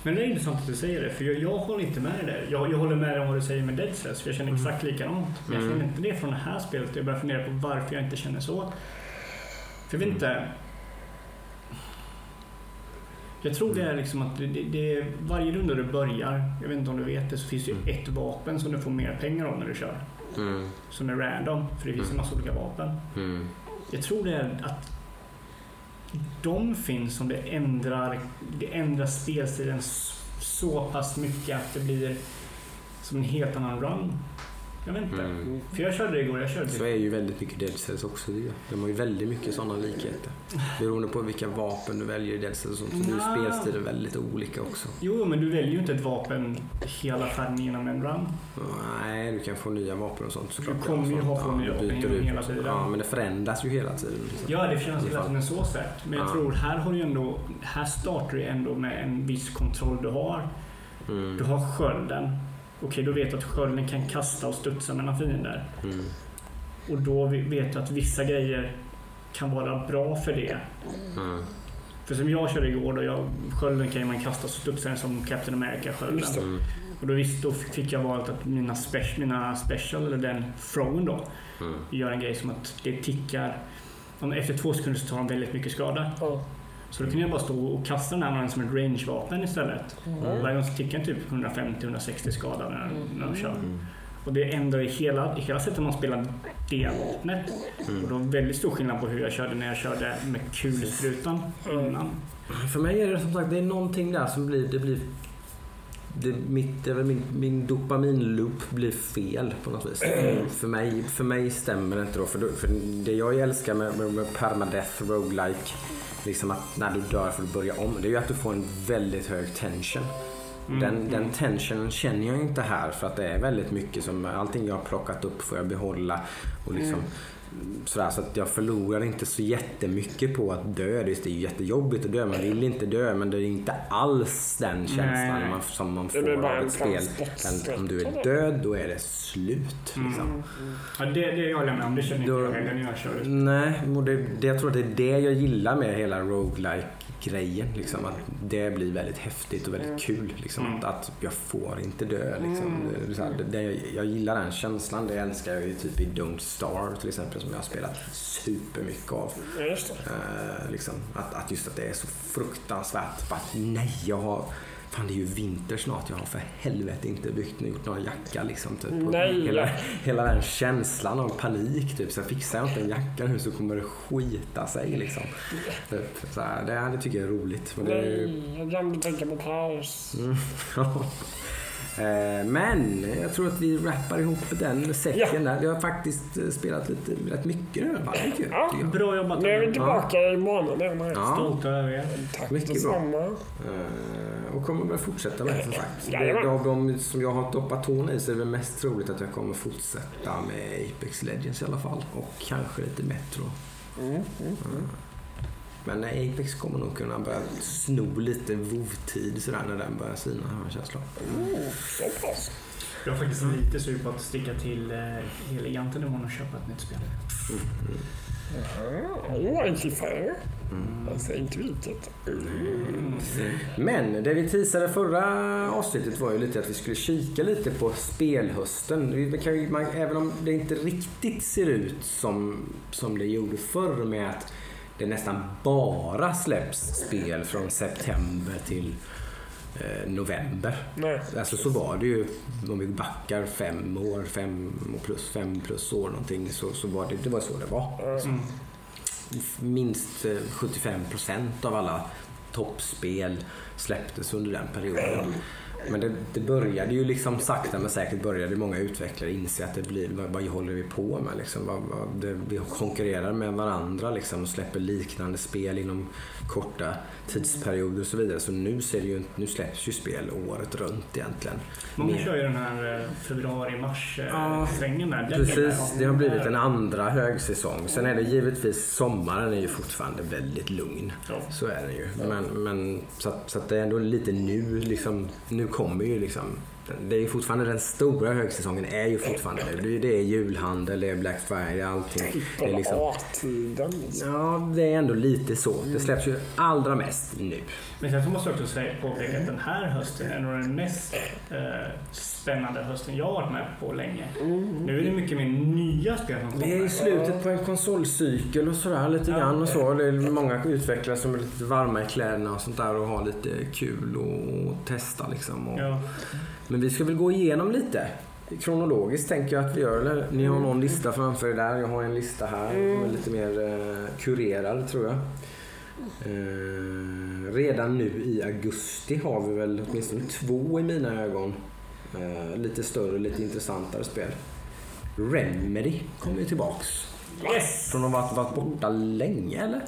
Men det är intressant att du säger det, för jag, jag håller inte med dig där. Jag, jag håller med dig om vad du säger med Dead Cells, för jag känner exakt likadant. Men jag Mm. känner inte det från det här spelet. Jag börjar fundera på varför jag inte känner så. För jag vet inte. Jag tror det är liksom att det, det, det, varje runda du börjar, jag vet inte om du vet det, så finns det ju Mm. ett vapen som du får mer pengar av när du kör. Mm, Som är random, för det finns en Mm. massa olika vapen. mm, jag tror det är att de finns som det ändrar, det ändrar spelstilen så pass mycket att det blir som en helt annan run. Jag vet inte. mm. För jag körde det igår, jag körde Så är ju väldigt mycket Dead Cells också. Det. De har ju väldigt mycket sådana likheter. Beroende på vilka vapen du väljer i Dead Cells och sånt så blir Nja. spelstilen väldigt olika också. Jo, men du väljer ju inte ett vapen hela färden genom en run. Nej, du kan få nya vapen och sånt såklart. Du kommer ju ha få nya vapen genom hela tiden. Ja, men det förändras ju hela tiden. liksom. Ja, det känns hela tiden så sätt. Men jag Ja. tror här har du ändå, här startar du ändå med en viss kontroll du har. Mm, Du har skölden. Okej, då vet du att skölden kan kasta och studsa mellan fiender. mm, Och då vet du att vissa grejer kan vara bra för det. mm, För som jag körde igår, då jag, skölden kan man kasta och studsa som Captain America-skölden. Mm, Och då, visst, då fick jag valet att mina, spe, mina special, eller den throwen då, mm. gör en grej som att det tickar. Om efter två sekunder så tar de väldigt mycket skada. Så då kunde jag bara stå och kasta den här mannen som ett range-vapen istället. Mm. Varje gång så tickar den typ 150-160 skada när, när de kör. Mm. Och det ändrar i hela, i hela sättet man spelar det vapnet. Mm. Och det var väldigt stor skillnad på hur jag körde när jag körde med kulsprutan innan. För mig är det som sagt det är någonting där som blir... Det blir det, mitt, är min, min dopaminloop blir fel på något vis. För, mig, för mig stämmer det inte då. För, för det jag älskar med, med, med permadeath, roguelike, liksom att när du dör får du börja om. Det är ju att du får en väldigt hög tension. Mm, Den, mm. den tensionen känner jag inte här för att det är väldigt mycket som allting jag har plockat upp får jag behålla. Och liksom, sådär, så att jag förlorar inte så jättemycket på att dö. Det är ju jättejobbigt att dö, man vill inte dö men det är inte alls den känslan man, som man får av ett spel. Men om du är död då är det slut. Liksom. Ja, det, det jag med om. Det känner inte jag heller när jag kör. Nej, det, det, jag tror att det är det jag gillar med hela roguelike grejen. Liksom, att det blir väldigt häftigt och väldigt kul. Liksom, Mm. att, att jag får inte dö. Liksom. Det här, det, det, jag gillar den känslan. Det älskar jag ju typ i Don't Starve till exempel som jag har spelat supermycket av. Just. Eh, liksom, att, att just att det är så fruktansvärt. Bara, att, nej, jag har... Fan det är ju vinter snart. Jag har för helvete inte byggt gjort någon jacka liksom. Typ. Nej. Hela, hela den känslan av panik. Typ. Så fixar jag inte en jacka nu så kommer det skita sig. Liksom. Typ. Så här, det, det tycker jag är roligt. Men, det, är ju- Nej, jag glömde tänka på paus. mm, <laughs> men jag tror att vi rappar ihop den säcken där. Vi har faktiskt eh, spelat lite, rätt mycket nu. Ja. Bra jobbat. Nu är vi tillbaka i månaden. här. Ja. Stolta över er. Tack Mycket bra. detsamma. Eh, och kommer väl fortsätta med som sagt. Det, av de som jag har doppat tårna i så är det mest troligt att jag kommer fortsätta med Apex Legends i alla fall. Och kanske lite Metro Mm, Men Apex kommer nog kunna börja sno lite WoW-tid sådär när den börjar sina har jag en känsla. Mm. Jag är faktiskt lite sugen på att sticka till eh, Heliganten imorgon och köpa ett nytt spel. Var en cliffhanger. Jag säger inte vilket. Men det vi teasade förra avsnittet var ju lite att vi skulle kika lite på spelhösten. Ju, man, även om det inte riktigt ser ut som, som det gjorde förr med att det nästan bara släpps spel från september till eh, november. Nej. Alltså så var det ju, om vi backar fem år, fem och plus, fem plus år någonting, så, så var det, det var så det var. Mm. Minst eh, 75 procent av alla toppspel släpptes under den perioden. Men det, det började ju liksom sakta men säkert började många utvecklare inse att det blir, vad, vad håller vi på med liksom? Vad, vad, det, vi konkurrerar med varandra liksom och släpper liknande spel inom korta tidsperioder och så vidare. Så nu, ser det ju, nu släpps ju spel året runt egentligen. Många Mer- kör ju den här eh, februari-mars Ja, eh, svängen med. Precis, det har blivit en andra högsäsong. Sen är det givetvis, sommaren är ju fortfarande väldigt lugn. Ja. Så är det ju. Men, men, så, att, så att det är ändå lite nu, liksom, nu kommer ju liksom det är ju fortfarande den stora högsäsongen är ju fortfarande nu. Det är- Det är julhandel, det är Black Friday, allting. Det är liksom, liksom. ja, det är ändå lite så. Det släpps ju allra mest nu. Men sen så måste jag också säga, påpeka att den här hösten är nog den mest eh, spännande hösten jag har varit med på länge. Nu är det mycket mer nya spel som Vi är i kommer. slutet på en konsolcykel och sådär lite Ja. grann och så. Det är många utvecklare som är lite varma i kläderna och sånt där och har lite kul och testa liksom. Och, Ja. Men vi ska väl gå igenom lite. Kronologiskt tänker jag att vi gör. Eller? Ni har någon lista framför er där. Jag har en lista här som är lite mer eh, kurerad tror jag. Eh, redan nu i augusti har vi väl åtminstone två i mina ögon. Eh, lite större, lite intressantare spel. Remedy kommer ju tillbaks. Yes! Från att ha varit, varit borta länge eller?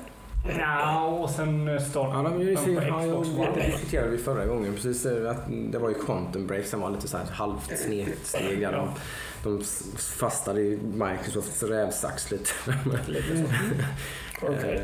Ja, och sen start Ja, de, på ja, Xbox vet, det diskuterade vi förra gången. Precis, eh, att det var ju Quantum Break som var lite så här halvt snedsteg. där De, de fastade i Microsofts rävsax lite. <laughs> Lite så. Okej.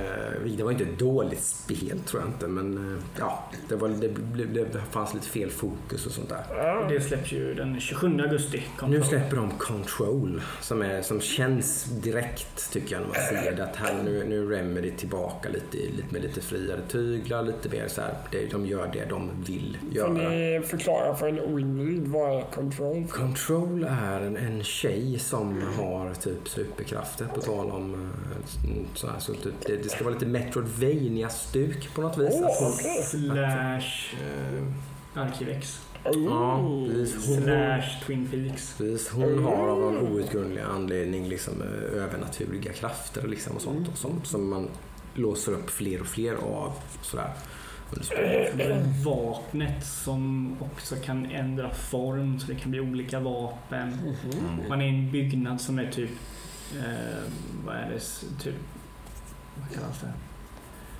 Eh, Det var inte ett dåligt spel tror jag inte. Men eh, ja, det, var, det, det, det fanns lite fel fokus och sånt där. Ja. Det släpps ju den 27 augusti. Nu släpper de Control som, är, som känns direkt tycker jag när man ser det. Att här, nu, nu Remedy tillbaka lite, lite med lite friare tyglar. Lite mer så här, det, de gör det de vill Kan göra. ni förklara för en oinvigd vad är control? Control är en, en tjej som har typ superkrafter på tal om eh, så här, så typ, det, det ska vara lite Metroidvania-stuk på något vis. Hon, okej. Slash eh, Arkivex. ja, Oh. precis, hon, Slash Twin Peaks. precis, hon har av någon outgrundlig anledning liksom, eh, övernaturliga krafter liksom, och sånt och som, som man låser upp fler och fler av. Sådär, vapnet som också kan ändra form så det kan bli olika vapen. Mm. Man är i en byggnad som är typ, eh, vad är det, typ, vad kallas det?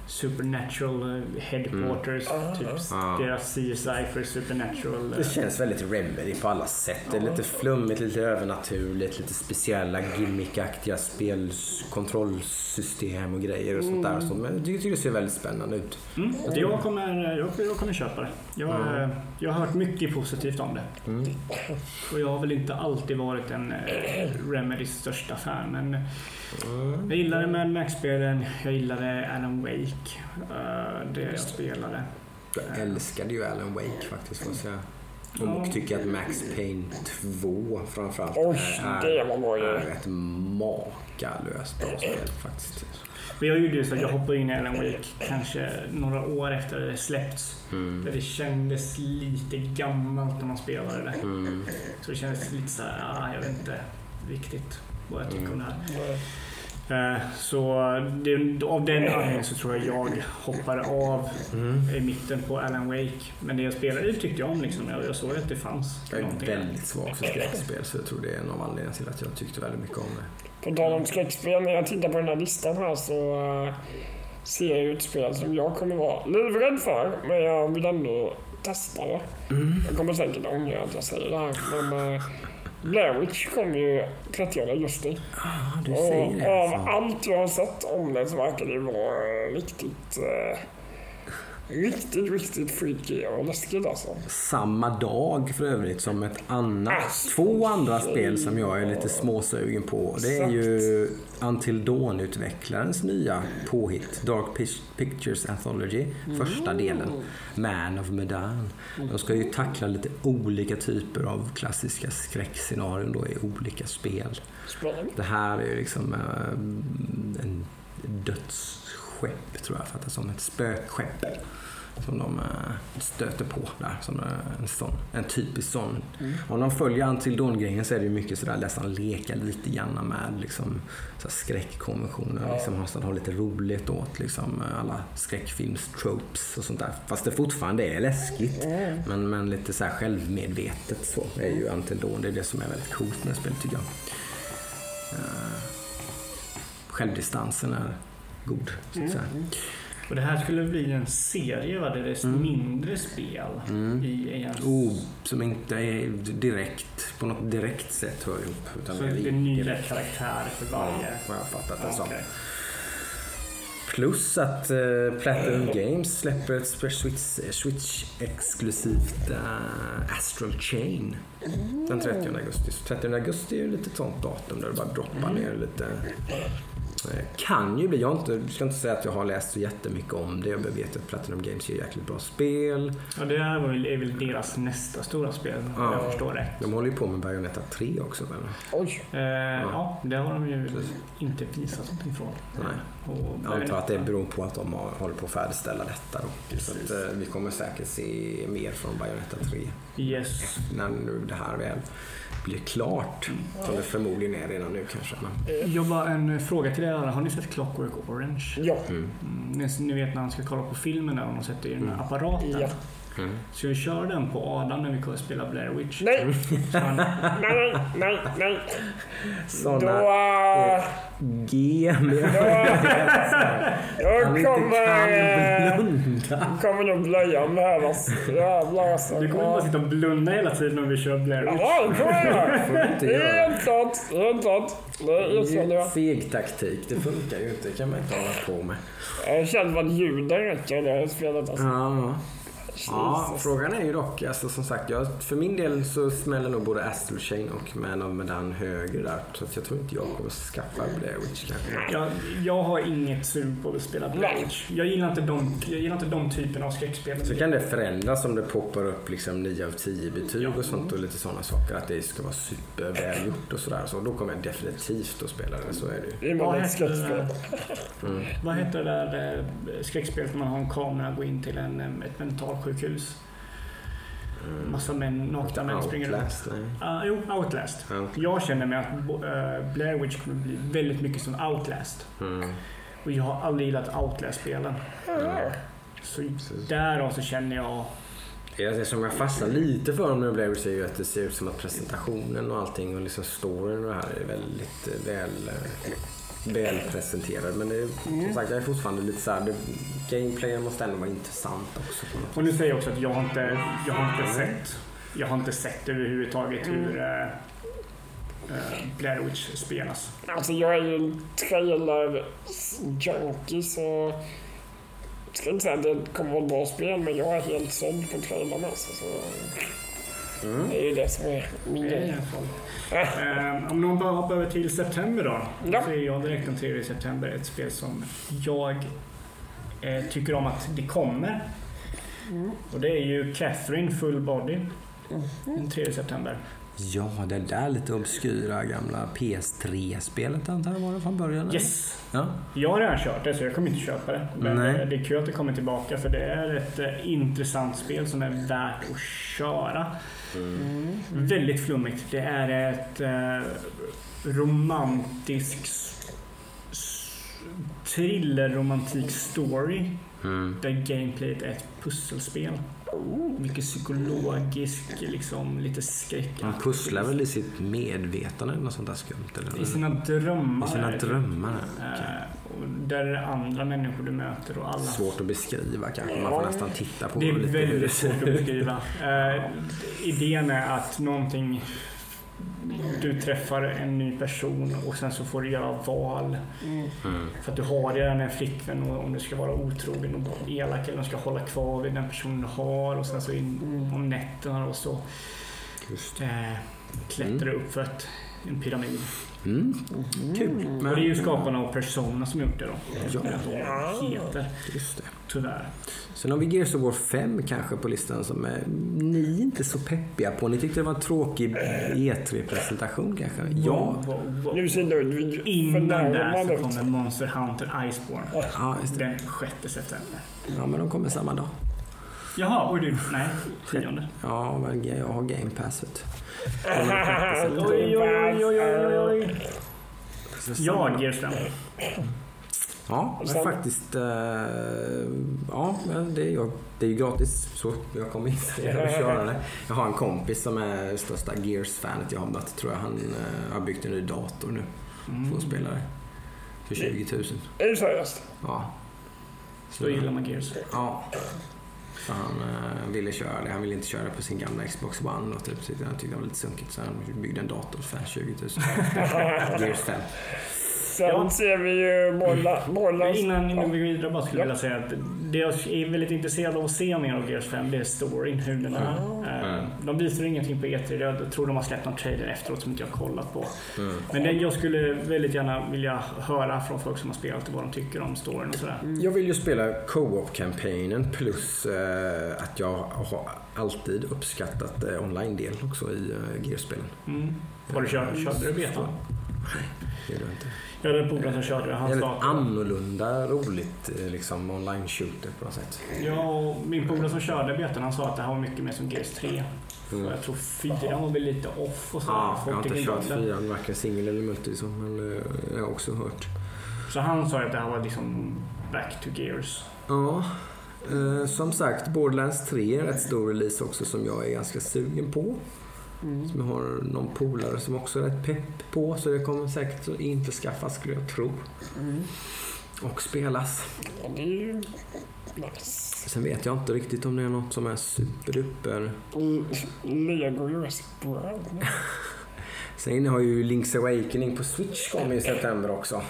Supernatural eh, headquarters, Mm. typ Ah. deras CSI för Supernatural. eh, Det känns väldigt Remedy på alla sätt. Det är lite flummigt, lite övernaturligt, lite speciella gimmickaktiga spelkontrollsystem och grejer och sånt där. Så, men jag tycker det ser väldigt spännande ut. Mm, jag, kommer, jag, jag kommer köpa det. Jag, Ja. eh, jag har hört mycket positivt om det. Mm. Och jag har väl inte alltid varit en Remedys största fan men jag gillade Mad Max-spelen, jag gillade Alan Wake, eh, det jag spelade. Jag älskade ju Alan Wake faktiskt får jag säga. Och Ja. tycker att Max Payne 2 framförallt Oj, är, det var bra är ett makalöst bra spel faktiskt. Men jag gjorde ju så att jag hoppade in i Alan Wake kanske några år efter det släppts. Mm. Där det kändes lite gammalt när man spelade det. Mm. Så det kändes lite så här, ah, jag vet inte riktigt vad jag tycker om det här. Eh, Så det, av den anledningen så tror jag jag hoppade av Mm. i mitten på Alan Wake. Men det jag spelade tyckte jag om. Liksom. Jag, jag såg att det fanns Jag är någonting väldigt svag för skräckspel så jag tror det är en av anledningarna till att jag tyckte väldigt mycket om det. På tal om skräckspel, när jag tittar på den här listan här så eh, ser jag ju ett spel som jag kommer vara livrädd för, men jag vill ändå testa det. Mm. Jag kommer säkert ångra att jag säger det här, men eh, Blair Witch kom ju 30 augusti. Ja, du Och säger det. av alltså. allt jag har sett om det så verkar det vara riktigt, eh, riktigt, riktigt freaky och läskigt alltså. Samma dag för övrigt som ett annat, två andra spel som jag är lite småsugen på. Det är ju Until Dawn-utvecklarens nya påhitt, Dark Pic- Pictures Anthology, första delen, Man of Medan. De ska ju tackla lite olika typer av klassiska skräckscenarion då i olika spel. Det här är ju liksom eh, en dödsskepp tror jag fattar som ett spökskepp. Som de eh, stöter på där. Som eh, en, sån, en typisk sån. Om de följer Until Dawn-grejen så är det ju mycket sådär nästan leka lite grann med liksom, skräckkonventioner. Ja. Liksom, nästan ha lite roligt åt liksom, alla skräckfilms-tropes och sånt där. Fast det fortfarande är läskigt. Men, men lite så här självmedvetet så är ju Until Dawn. Det är det som är väldigt coolt med det spelet tycker jag. Eh, självdistansen är god. Så att säga. Och det här skulle bli en serie, va? Det är mindre spel Mm. i en... Oh, som inte är direkt, på något direkt sätt hör ihop. Utan så är det är nya karaktärer för Ja, varje. vad jag har fattat det Ja, som. Plus att uh, Platinum Games släpper ett Switch, Switch exklusivt eh, Astral Chain den 30 augusti. Så 30 augusti är ju lite sånt datum där det bara droppar ner lite. Kan ju bli, jag inte, ska inte säga att jag har läst så jättemycket om det. Jag vet att Platinum Games gör jäkligt bra spel. Ja, det här är väl deras nästa stora spel, om Ja. jag förstår rätt. De håller ju på med Bayonetta 3 också. väl? Oj. Eh, ja, det har de ju inte visat någonting från. Nej. Och Jag antar att det beror på att de har, håller på att färdigställa detta. Då. Så Precis. att, eh, vi kommer säkert se mer från Bayonetta 3 Yes. när nu det här väl blir klart. Som det förmodligen är redan nu kanske. Men, Jag bara en fråga till er alla. Har ni sett Clockwork Orange? Ja. mm. Mm, ni- ni vet när han ska kolla på filmen där och de sätter i den här apparaten. Ja. Mm. Så jag kör den på Adam när vi kommer spela Blair Witch. Nej, han, nej, nej, nej, nej. Då... Såna äh, G med jag han inte kommer... blunda. kommer nog blöja mig här alltså. Jävlar alltså. du kommer bara sitta och blunda hela tiden när vi kör Blair Witch. Ja, det kommer jag göra. Det är helt klart. Helt klart. Det är jag. feg taktik. Det funkar ju inte. Det kan man inte hålla på med. Jag känner vad ljuden räcker det här spelet alltså. Ja. Ja, Jesus. frågan är ju dock, alltså, som sagt, jag, för min del så smäller nog både Astral Chain och Man of Medan högre där. Så att jag tror inte jag kommer skaffa Blair Witch kanske. Jag, jag har inget sug på att spela Blair Witch. Jag gillar inte de, jag gillar inte de typerna av skräckspel. Så kan det förändras om det poppar upp liksom 9 av 10 betyg Ja. och sånt och lite sådana saker. Att det ska vara supervälgjort och sådär. Så då kommer jag definitivt att spela det, så är det ju. Ett skräckspel. Mm. Vad heter det där eh, skräckspelet när man har en kamera och går in till en, eh, ett mentalsjukhus? Massa män, nakna män springer runt. Ah, jo, Outlast. Ja. Jag känner mig att eh, Blair Witch kommer bli väldigt mycket som Outlast. Mm. Och jag har aldrig gillat Outlast-spelen. Så därav så känner jag... Det som jag fastnar lite för om Blair Witch är ju att det ser ut som att presentationen och allting och liksom storyn och det här är väldigt eh, väl, eh, väl presenterad. Men det är, som sagt, jag är fortfarande lite såhär, det, gameplayen måste ändå vara intressant också. Och nu säger jag också att jag har inte, jag har inte sett jag har inte sett överhuvudtaget hur eh, eh, Blair Witch spelas. Alltså jag är ju en trailer-junkie så... Jag ska inte säga att det kommer vara ett bra spel men jag är helt såld på trailern alltså. Så Mm. det är ju det som är min i grej. alla fall. Eh, om någon bara hoppar över till september då. Ja. Så är jag direkt den 3 september ett spel som jag eh, tycker om att det kommer. Och det är ju Catherine Full Body. Den 3 september. Ja, det där lite obskyra gamla PS3-spelet antar jag var det från början? eller? Yes! Ja. Jag har redan kört det så jag kommer inte köpa det. Men Nej. eh, det är kul att det kommer tillbaka för det är ett eh, intressant spel som är värt att köra. Väldigt flummigt. Det är ett eh, romantisk s- s- thriller-romantik story Mm. där gameplayet är ett pusselspel. Mycket psykologisk, liksom lite skräck. Man pusslar väl i sitt medvetande eller något sånt där skumt? Eller? I sina drömmar. I sina är det. drömmar? Eh, okej. och där är det andra människor du möter och alla Svårt att beskriva kanske. Man får nästan titta på Det är lite hur väldigt svårt att beskriva. <laughs> Eh, idén är att någonting du träffar en ny person och sen så får du göra val. För att du har redan en flickvän och om du ska vara otrogen och elak eller om du ska hålla kvar vid den personen du har och sen så in, om nätterna och så eh, klättrar du upp för ett, en pyramid. Mm. Kul. Och det är ju skaparna av Persona som gjort det då. Ja. Inte heter, Just det. tyvärr. Sen har vi Gears of War 5 kanske på listan som är, ni inte är så peppiga på. Ni tyckte det var en tråkig E3-presentation kanske? Ja. Wow, wow, wow. Nu ser Ludvig Innan där så kommer Monster Hunter Iceborne. Ja, just det. Den 6 september. ja, men de kommer samma dag. Jaha, och du? Nej, tionde. Ja, men jag har Game Passet. Oj, oj, oj, oj, oj, oj. Jag, Gears 5. Ja, men faktiskt. Eh, ja, men det är, jag, det är ju gratis så jag kommer inte <laughs> att köra det. Jag har en kompis som är det största Gears-fanet jag har mött. Tror jag. Han eh, har byggt en ny dator nu. Får spela det. För 20 000. Är du seriös? Ja. Då gillar man Gears. Ja. Så han eh, ville köra det. Han ville inte köra på sin gamla Xbox One. Och typ, så han tyckte det var lite sunkigt så han byggde en dator för 20 000. <laughs> Gears 5. Sen Ja. ser vi ju bollar, bollar. Innan, innan vi går vidare bara skulle jag Ja. vilja säga att det jag är väldigt intresserad av att se mer av Gears 5 det är storyn, hur den är. Eh, Mm. De visar ingenting på E3. Jag tror de har släppt någon trailer efteråt som inte jag har kollat på. Mm. Men det, jag skulle väldigt gärna vilja höra från folk som har spelat vad de tycker om storyn och sådär. Jag vill ju spela co-op-kampanjen plus eh, att jag har alltid uppskattat eh, online-del också i eh, Gears-spelen. Mm. Har du kört, körde du beta? Det gör jag inte. Jag hade en polare som körde det. Han att annorlunda roligt eh, liksom online-shooter på något sätt. Ja, och min polare som körde betan han sa att det här var mycket mer som Gears 3. Mm. Jag tror 4 var väl lite off och så. Ja, jag har inte kört fyran, varken singel eller multi, så, men eh, jag har också hört. Så han sa att det här var liksom back to Gears. Ja, eh, som sagt Borderlands 3 är en rätt stor release också som jag är ganska sugen på. Mm. Som jag har någon polare som också är rätt pepp på så det kommer säkert att införskaffas skulle jag tro. Mm. Och spelas. Ja, det är ju nice. Sen vet jag inte riktigt om det är något som är superduper. Mm, Lego Jurassic World. <laughs> Sen har ju Link's Awakening på Switch kommit i september också.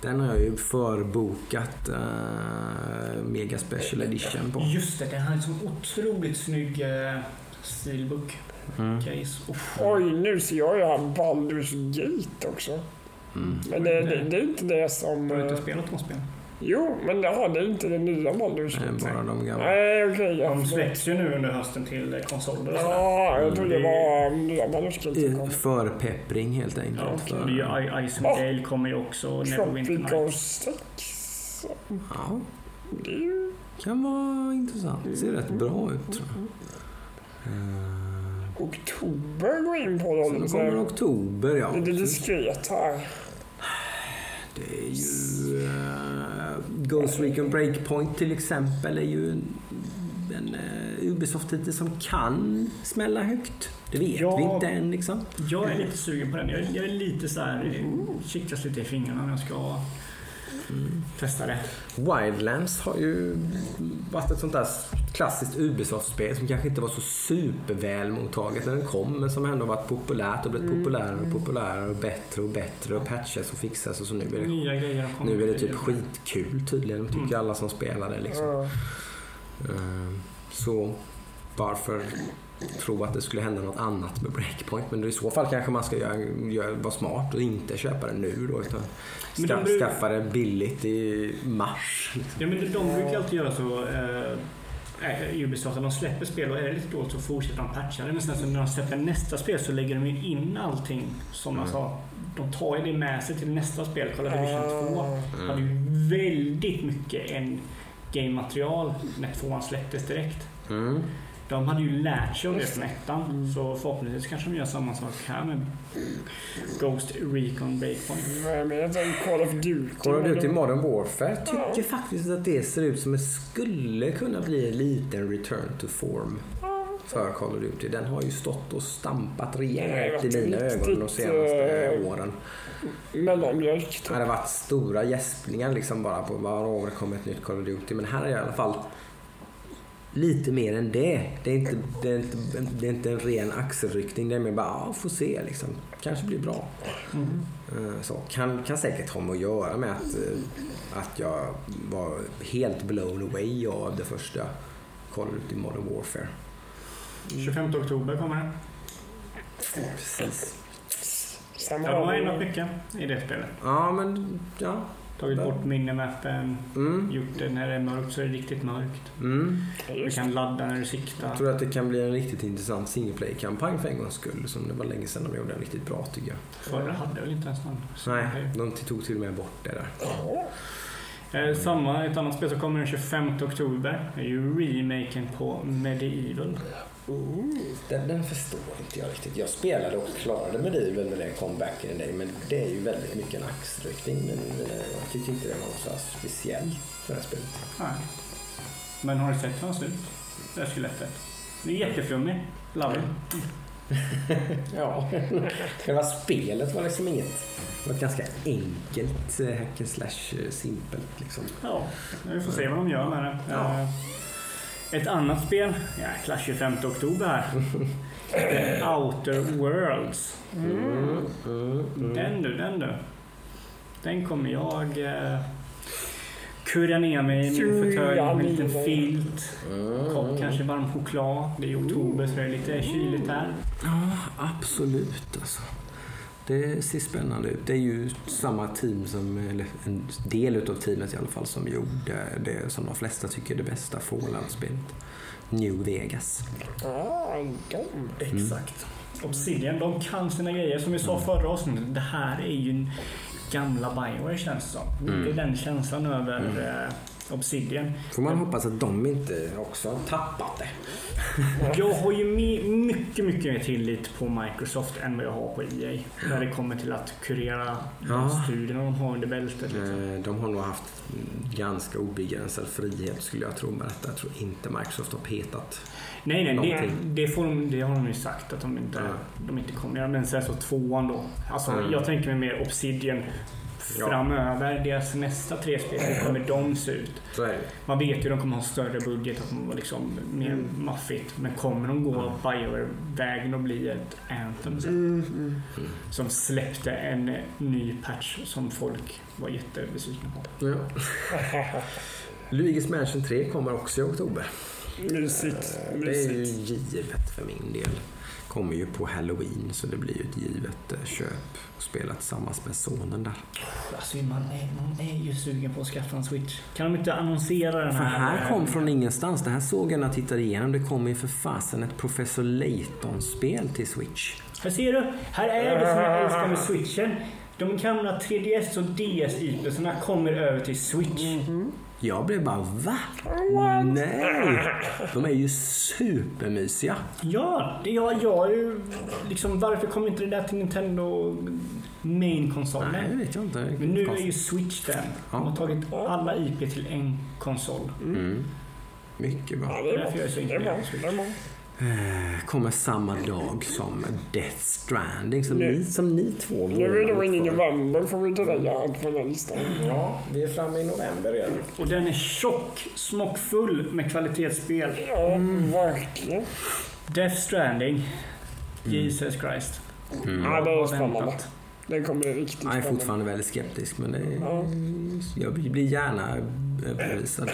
Den har jag ju förbokat uh, Mega Special Edition på. Just det, den har en sån otroligt snygg uh, steelbook Mm. Case. Uff. Oj, nu ser jag ju här Baldur's Gate också. Mm. Men det, det, det är inte det som... Har du inte eh, spelat de spelen? Jo, men jaha, det är inte det nya Baldur's Gate. bara de gamla. Nej, okej. jag De släpps ju nu under hösten till eh, konsoler och sådär. Ja, jag trodde det Mm. var nya Baldur's Gate Eh. Förpeppring helt enkelt. Ja, för, det är ju I- Icewing kommer ju också. Nights. 6. ja, Det kan vara intressant. Det ser rätt bra ut tror jag. Oktober går in på dem. kommer oktober ja. Det är diskret här. Det är ju... Uh, Ghost Recon Breakpoint till exempel är ju en, en uh, Ubisoft-titel som kan smälla högt. Det vet Ja. vi inte än liksom. Jag är lite sugen på den. Jag är, jag är lite så här, eh, kittlas lite i fingrarna när jag ska testa det. Wildlands har ju varit ett sånt där klassiskt Ubisoft-spel som kanske inte var så superväl mottaget när den kom men som ändå varit populärt och blivit populärare och populärare och bättre och bättre och patchas och fixas och så nu är det, Nya grejer nu är det typ skitkul tydligen tycker Mm. alla som spelar det liksom. Eh, Så varför tro att det skulle hända något annat med Breakpoint? Men i så fall kanske man ska göra, göra, vara smart och inte köpa det nu då utan Men ska, de bru- skaffa det billigt i mars. Ja, men de brukar alltid göra så. Eh, Ubisoft, att de släpper spel och är det lite dåligt så fortsätter de patcha det. Men sen så när de släpper nästa spel så lägger de ju in allting som man Mm. sa. De tar ju det med sig till nästa spel. Kolla Division 2 Ah. hade ju väldigt mycket en game-material när tvåan släpptes direkt. Mm. De hade ju lärt sig av det från ettan. Så förhoppningsvis kanske de gör samma sak här med Ghost Recon Breakpoint. Vet? En Call of Duty. Call of Duty Modern Warfare tycker faktiskt att det ser ut som det skulle kunna bli en liten return to form för Call of Duty. Den har ju stått och stampat rejält i har mina ögon de senaste eh, åren. Mellanmjölk. Det hade varit stora gäspningar liksom bara på var år det kommer ett nytt Call of Duty. Men här är i alla fall lite mer än det. Det är inte, det är inte, det är inte en ren axelryckning. Det är mer bara, ja, får se liksom. Kanske blir bra. Eh, Så, kan, kan säkert ha med att göra med att, eh, att jag var helt blown away av det första Call of Duty Modern Warfare. 25 oktober kommer den. Precis. Sen har har ändrat vi... mycket i det spelet. Ja, men ja. Tagit bort minimappen, Mm, gjort det när det är mörkt så är det riktigt mörkt. mm. Du kan ladda när du Jag siktar. tror att det kan bli en riktigt intressant single play-kampanj för en gångs skull. Som det var länge sedan de gjorde en riktigt bra tycker jag. Förra hade väl inte ens någon. Nej, de tog till och med bort det där. Eh, samma, ett annat spel som kommer den 25 oktober är ju remaken på Medieval. Den, den förstår inte jag riktigt. Jag spelade och klarade Medieval när det kom back in the day. Men det är ju väldigt mycket en axelryckning. Men eh, jag tycker inte det var något speciellt för det här spelet. Nej. Men har du sett hur han ser ut? Det här skelettet. Det är jätteflummigt. Love it. Ja, själva spelet var liksom inget. Det var ett ganska enkelt eh, hack and slash eh, simpelt liksom. Ja, vi får se vad de gör med det. Ja. Eh, Ett annat spel, jäklar 25 oktober här. <laughs> Outer Worlds. Mm, mm, mm. Den du, den du. Den kommer jag kurra ner mig i min fåtölj med en liten filt. Kopp, kanske varm choklad. Det är oktober så det är lite kyligt här. Ja, absolut alltså. Det ser spännande ut. Det är ju samma team som, eller en del utav teamet i alla fall, som gjorde det som de flesta tycker är det bästa Fallout-spelet. New Vegas. Ah, de. Exakt. Obsidian, de kan sina grejer. Som vi sa förra avsnittet, det här är ju en gamla Bioware känns det som. Det är den känslan över eh, Obsidian. Får man hoppas att de inte också har tappat det. <laughs> Jag har ju mycket, mycket mer tillit på Microsoft än vad jag har på EA. När det kommer till att kurera de Ja. studierna de har under bältet. Liksom. Eh, De har nog haft mm, ganska obegränsad frihet skulle jag tro med detta. Jag tror inte Microsoft har petat. Nej, nej, det, Någonting. det, får de, det har de ju sagt att de inte, de inte kommer göra. Men sen så tvåan då. Alltså, Mm. Jag tänker mig mer Obsidian Ja. framöver. Deras nästa tre spel, hur kommer de se ut? Man vet ju att de kommer ha större budget, att de kommer vara liksom mer maffigt. Men kommer de gå Bioware-vägen och bli ett Anthem sen? Som släppte en ny patch som folk var jättebesvikna på. Ja. <laughs> Luigi's Mansion 3 kommer också i oktober. Mysigt. Det är ju givet för min del. Kommer ju på Halloween så det blir ju ett givet eh, köp. Och spela tillsammans med sonen där. Alltså, man, är, man är ju sugen på att skaffa en Switch. Kan de inte annonsera den För här? här kom från ingenstans. Det här såg jag när jag tittade igenom. Det kommer ju för fasen ett Professor Layton-spel till Switch. Här ser du. Här är det som jag älskar med Switchen. De gamla 3DS och DS-IPsarna kommer över till Switch. Jag blev bara va? Nej! De är ju supermysiga. Ja, det, jag, jag är ju liksom, varför kommer inte det där till Nintendo main-konsolen? Nej, det vet jag inte. Men nu är ju Switch den. De har tagit alla IP till en konsol. Mm. Mycket bra. Ja, det är Därför jag är så imponerad av Switch. Eh, Kommer samma dag som Death Stranding som, Nu- ni, som ni två Nu är det då in i november får vi ta det allt på den listan. Ja, vi är framme i november redan. Och den är tjock, smockfull med kvalitetsspel. Ja, verkligen. Death Stranding. Jesus Christ. Mm. Ja, det är spännande. Det kommer bli riktigt Jag är spännande. fortfarande väldigt skeptisk men det är, Ja. jag blir gärna överbevisad.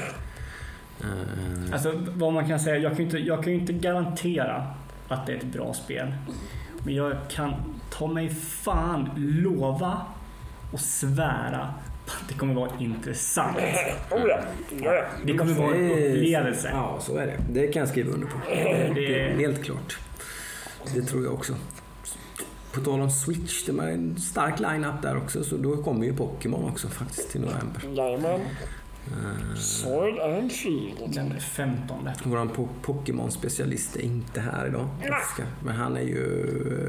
Eh, Alltså vad man kan säga, jag kan ju inte, jag kan ju inte garantera att det är ett bra spel. Men jag kan ta mig fan lova och svära på att det kommer vara intressant. Oh ja. ja, ja. Det kommer vara en upplevelse. Ja, så är det. Det kan jag skriva under på. <laughs> Det, är helt klart. Det tror jag också. På tal om Switch, det är en stark line-up där också. Så då kommer ju Pokémon också faktiskt till november. Jajamän. Sword and Shield. Den 15. Våran po- Pokémon-specialist är inte här idag. Men han är ju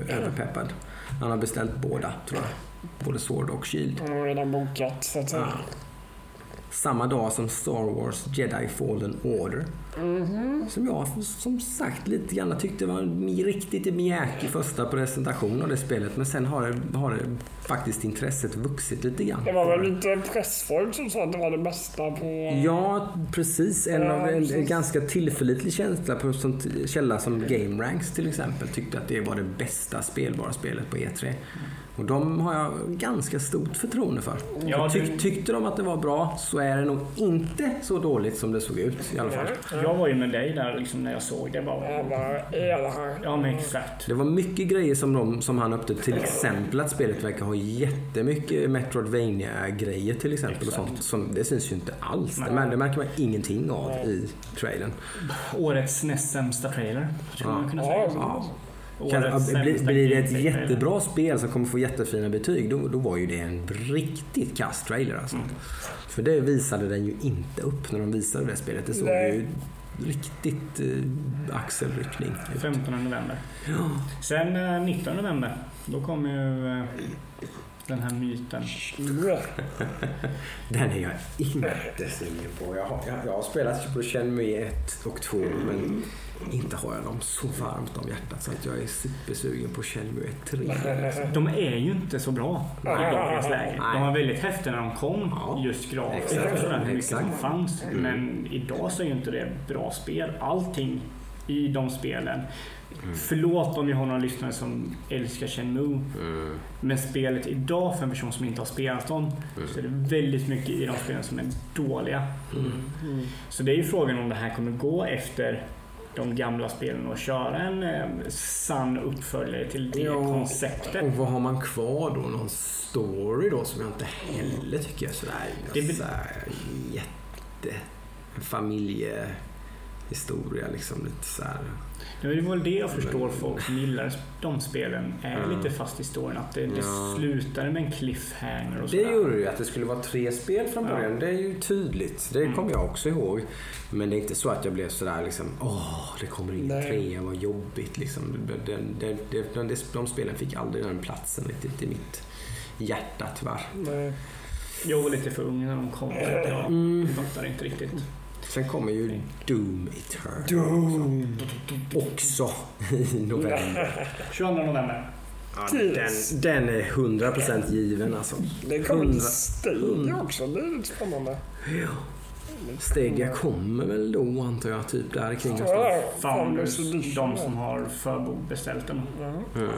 överpeppad. Han har beställt båda, tror jag. Både Sword och Shield. Han har redan bokat så att säga. Ja. Samma dag som Star Wars Jedi Fallen Order. Som jag som sagt lite grann tyckte var en riktigt mjäkig första presentation av det spelet. Men sen har det, har det faktiskt intresset vuxit lite grann. Det var väl inte pressfolk som sa att det var det bästa på... Ja, precis. En, Ja, av, en, en ganska tillförlitlig känsla på som, källa som Game Ranks till exempel tyckte att det var det bästa spelbara spelet på E3. Och de har jag ganska stort förtroende för. Ja, Tyck, det- tyckte de att det var bra så är det nog inte så dåligt som det såg ut i alla fall. Jag var ju med dig där liksom, när jag såg det. Bara, elaka. ja, men exakt. Det var mycket grejer som, de, som han upptäckte. Till exempel att spelet verkar ha jättemycket Metroidvania-grejer till exempel. Och sånt, som, det syns ju inte alls. Det, det märker man ingenting av i trailern. Årets näst sämsta trailer, skulle man kunna säga. Ja, Kan, blir, blir det ett jättebra spel som kommer få jättefina betyg, då, då var ju det en riktigt kass trailer alltså. Mm. För det visade den ju inte upp när de visade det spelet. Det såg Nej. ju riktigt eh, axelryckning ut. 15 november. Sen eh, 19 november, då kommer ju eh, den här myten. <laughs> Den är jag inte sugen på. Jag har, jag, jag har spelat på Shenmue 1 och 2 men inte har jag dem så varmt om hjärtat så att jag är supersugen på Shenmue 3. <laughs> De är ju inte så bra i dagens läge. De var väldigt häftiga när de kom, Ja, just grafiskt exakt, och sådär, hur mycket som fanns. Men idag så är ju inte det bra spel. Allting i de spelen. Förlåt om vi har några lyssnare som älskar Shenmue. Men spelet idag för en person som inte har spelat dem så är det väldigt mycket i de spelen som är dåliga. Så det är ju frågan om det här kommer gå efter de gamla spelen och köra en eh, sann uppföljare till det Ja, konceptet. Och vad har man kvar då? Någon story då som jag inte heller tycker är sådär, Det blir- sådär jätte... En familjehistoria liksom. Lite såhär. Det är väl det jag förstår folk som gillar de spelen är Mm. lite fast i storyn. Att det, det Ja. slutar med en cliffhanger och Det sådär. gjorde det ju att det skulle vara tre spel från Ja. början. Det är ju tydligt. Det Mm. kommer jag också ihåg. Men det är inte så att jag blev sådär liksom, åh, det kommer in Nej. trea, vad jobbigt liksom. Det, det, det, det, de, de spelen fick aldrig den platsen riktigt i mitt hjärta tyvärr. Nej. Jag var lite för ung när de kom. Så jag Mm. fattade inte riktigt. Sen kommer ju Doom Eternal också i november. <laughs> 22 november. Ja, den, den är 100% given alltså. Det kommer till Stadia också. Det är lite spännande. Stadia kommer väl då antar jag, typ där kring Ja, någonstans. Founders, de som har förbeställt den. Den.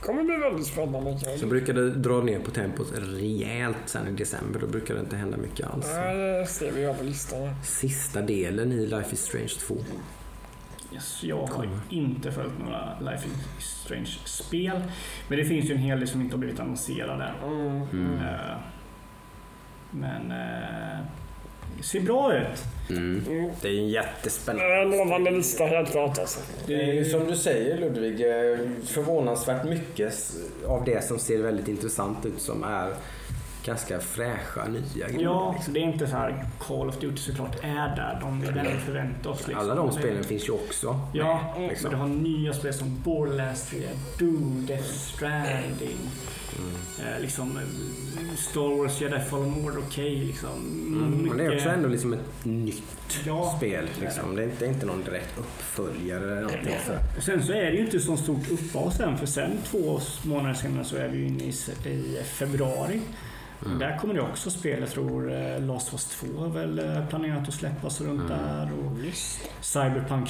kommer bli väldigt spännande. Så brukar det dra ner på tempot rejält sen i december. Då brukar det inte hända mycket alls. Nej, det ser vi på listan. Sista delen i Life is Strange 2. Yes, jag har inte följt några Life is Strange-spel. Men det finns ju en hel del som inte har blivit annonserade. Mm. Eh, Men eh, ser bra ut. Mm. Mm. Det är ju en jättespännande. Lovande lista helt klart alltså. Det är ju som du säger Ludvig, eh, förvånansvärt mycket av det som ser väldigt intressant ut som är ganska fräscha nya grejer. Ja, liksom. det är inte så här Call of Duty såklart är där. De vi väl förväntar oss. Liksom. Alla de spelen finns ju också. Ja, liksom. men du har nya spel som Borderlands 3, Doom, Death Stranding. Mm. Eh, liksom eh, Star Wars Jedi Fallen Order, okej liksom. Mm. Men det är också ändå liksom ett nytt Ja. spel. Liksom. Det, är inte, det är inte någon direkt uppföljare eller någonting. Så. Och sen så är det ju inte så stort uppehåll sen för sen två månader senare så är vi inne i, i februari. Mm. Där kommer det också spel. Jag tror eh, Last of Us 2 är väl planerat att släppas runt Mm. där. Och Cyberpunk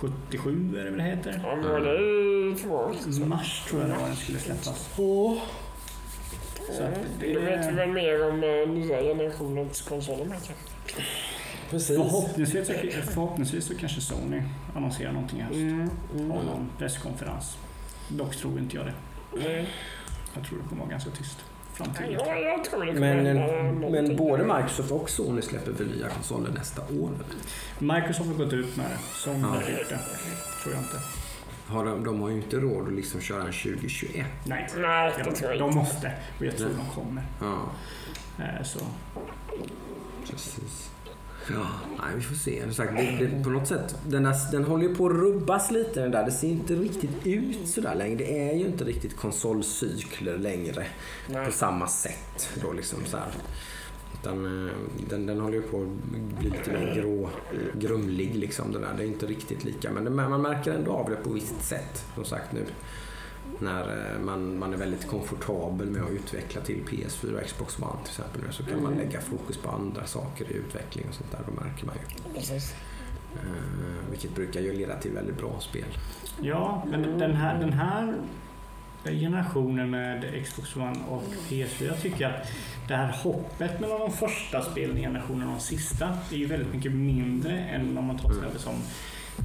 2077 är det väl det heter. Ja, men det är. Mars tror jag det var den skulle släppas. Så att det Då vet vi väl mer om eh, nya generationens konsoler kanske. Precis. förhoppningsvis, så, förhoppningsvis så kanske Sony annonserar någonting i höst. Mm. Mm. Har någon presskonferens. Dock tror inte jag det. Nej. Jag tror det kommer vara ganska tyst fram till Ja, jag tror det kommer Men, hända men både Microsoft och Sony släpper väl nya konsoler nästa år? Microsoft har gått ut med det. Sony Ja. har gjort det. Tror jag inte. Har de, de har ju inte råd att liksom köra en 2021. Nej. Nej, det tror jag de måste. Och jag tror Nej. de kommer. Ja, Eh, Så. precis. Ja, nej, vi får se. Sagt, det, det, på något sätt, den, där, den håller ju på att rubbas lite den där. Det ser inte riktigt ut sådär längre. Det är ju inte riktigt konsolcykler längre Nej. på samma sätt. Då liksom så här. Utan, eh, den, den håller ju på att bli lite mer grå, grumlig liksom. Den där. Det är inte riktigt lika men det, man märker ändå av det på visst sätt. Som sagt nu när eh, man, man är väldigt komfortabel med att utveckla till PS4 och Xbox One till exempel så kan man lägga fokus på andra saker i utveckling och sånt där. Då märker man ju. Precis. Eh, vilket brukar ju leda till väldigt bra spel. Ja, men den här, den här generationen med Xbox One och PS4, jag tycker att det här hoppet mellan de första spelgenerationerna och de sista är ju väldigt mycket mindre än om man tar exempel som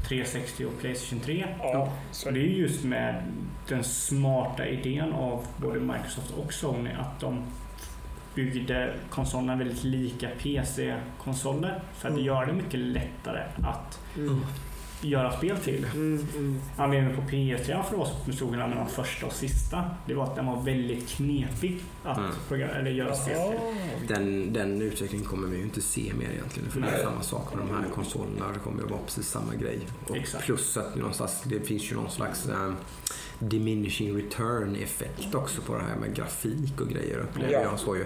360 och Playstation 3. Ja, Så det är ju just med den smarta idén av både Microsoft och Sony att de byggde konsolerna väldigt lika PC-konsoler för att Mm. göra det mycket lättare att Mm. Göra spel till. Mm, mm. Anledningen på PS3 för oss som stod mellan de första och sista, det var att den var väldigt knepig att Mm. program- eller göra spel till. Den, den utvecklingen kommer vi ju inte se mer egentligen. För det är samma sak med de här konsolerna. Det kommer ju vara precis samma grej. Och Exakt. plus att någonstans, det finns ju någon slags eh, diminishing return effekt också på det här med grafik och grejer upplever Ja. jag. Så ju.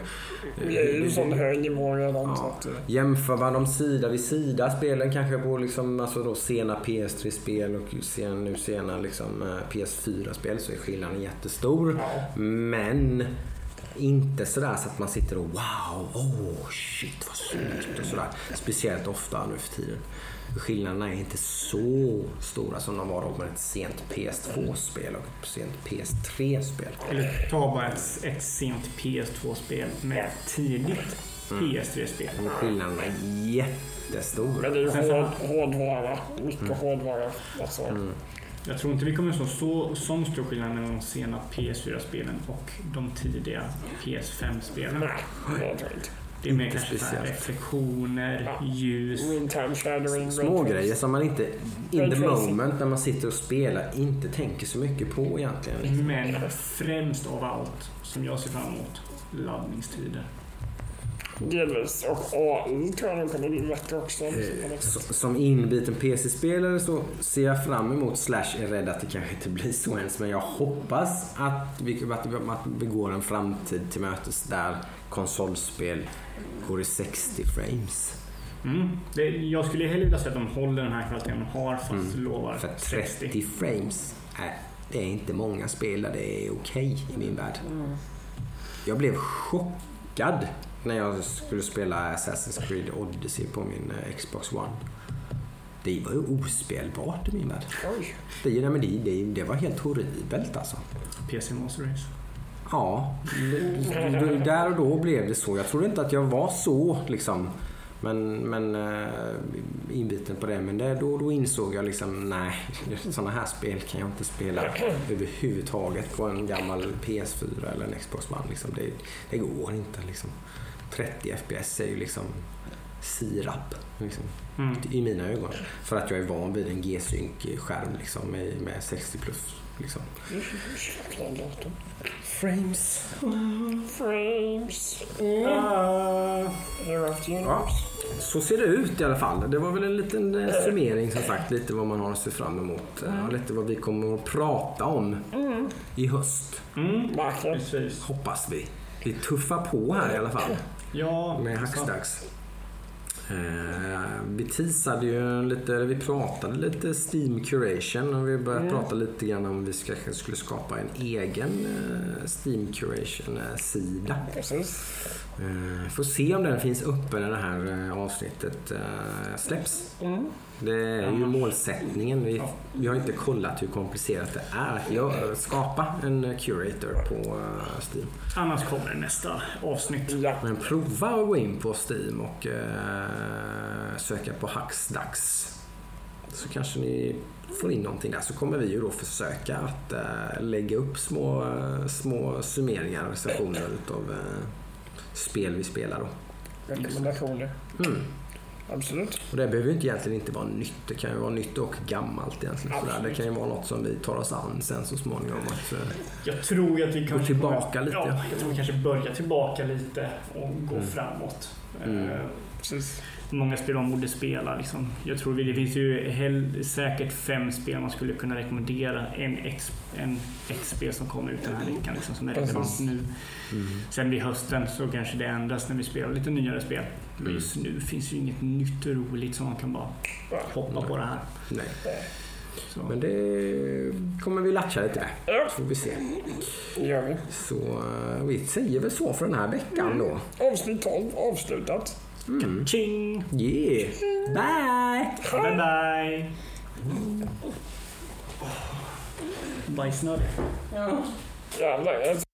Vi är ju en sån hög nivå redan. Så Ja. att, eh, Jämför man dem sida vid sida, spelen kanske på liksom, alltså då sena PS3-spel och sen, nu sena liksom, eh, PS4-spel så är skillnaden jättestor. ja. Men inte sådär så att man sitter och wow, oh shit vad snyggt och sådär. Speciellt ofta nu för tiden. Skillnaderna är inte så stora som de var då med ett sent PS2-spel och ett sent PS3-spel. Eller ta bara ett, ett sent PS2-spel med ett tidigt Mm. PS3-spel. Men skillnaderna är jättestora. Men det är ju hård, hårdvara. Mycket hårdvara. Alltså. Mm. Jag tror inte vi kommer att så, sån stor skillnad mellan de sena PS4-spelen och de tidiga PS5-spelen. Nej, det tror inte. Det är mer Inte kanske så speciellt. reflektioner, ljus. Real time shadowing. Små grejer som man inte in the moment när man sitter och spelar inte tänker så mycket på egentligen. Men främst av allt som jag ser fram emot, laddningstider. Delvis. Och AI tror jag nog kommer bli bättre också. Eh, Som inbiten PC-spelare så ser jag fram emot, slash är rädd att det kanske inte blir så ens, men jag hoppas att vi, att vi, att vi går en framtid till mötes där konsolspel går i 60 frames. Mm. Det, jag skulle hellre vilja se att de håller den här kvaliteten de har fast Mm. lovar För 60. 30 frames, äh, det är inte många spel där det är okej i min värld. Jag blev chockad när jag skulle spela Assassin's Creed Odyssey på min eh, Xbox One. Det var ju ospelbart i min värld. Oj. Det, men det, det, det var helt horribelt alltså. PC Master Race. Ja, det- där och då blev det så. Jag trodde inte att jag var så liksom. Men, men äh, inbiten på det. Men det, då, då insåg jag liksom, nej, sådana här spel kan jag inte spela överhuvudtaget på en gammal PS4 eller en Xbox One. Liksom. Det, det går inte liksom. 30 FPS är ju liksom sirap. Liksom Mm. i mina ögon. För att jag är van vid en G-Sync-skärm liksom, med, med 60 plus. Liksom. Frames. Frames. Ah. Of the Ja, så ser det ut i alla fall. Det var väl en liten eh, summering som sagt. Lite vad man har att se fram emot. Eh, lite vad vi kommer att prata om i höst. Mm. Hoppas vi. Vi tuffar på här i alla fall Ja, med hackstacks. Eh, vi teasade ju lite, vi pratade lite Steam Curation och vi började prata lite grann om vi ska, kanske skulle skapa en egen eh, Steam Curation-sida. Precis. Eh, får se om den finns uppe när det här eh, avsnittet eh, släpps. Mm. Det är ju målsättningen. Vi, vi har inte kollat hur komplicerat det är. Jag, skapa en eh, curator på eh, Steam. annars kommer det nästa avsnitt. Ja. Men prova att gå in på Steam och eh, söka på Hacksdags. Så kanske ni får in någonting där. Så kommer vi ju då försöka att eh, lägga upp små, eh, små summeringar och recensioner utav eh, spel vi spelar då. Rekommendationer. Mm. Absolut. Och det behöver ju inte egentligen inte vara nytt. Det kan ju vara nytt och gammalt egentligen. Sådär. Det kan ju vara något som vi tar oss an sen så småningom. Att, eh, Jag tror att vi kanske tillbaka kommer- lite. Ja, jag tror vi kanske börjar tillbaka lite och gå Mm. framåt. Mm. Eh, Precis. många spel man borde spela. Liksom. Jag tror det finns ju hel, säkert fem spel man skulle kunna rekommendera. En X, en X-spel som kommer ut den här veckan liksom, som är relevant nu. Sen vid hösten så kanske det ändras när vi spelar lite nyare spel. Men just nu finns ju inget nytt och roligt som man kan bara hoppa på det här. Nej. Så. Men det kommer vi latcha lite med. Ja, Får vi se. gör vi. Så eh, vi säger väl så för den här veckan då. Avsnitt 12 avslutat. Ching! Yeah! Bye! Bye bye! Bajsnödig. Jävlar.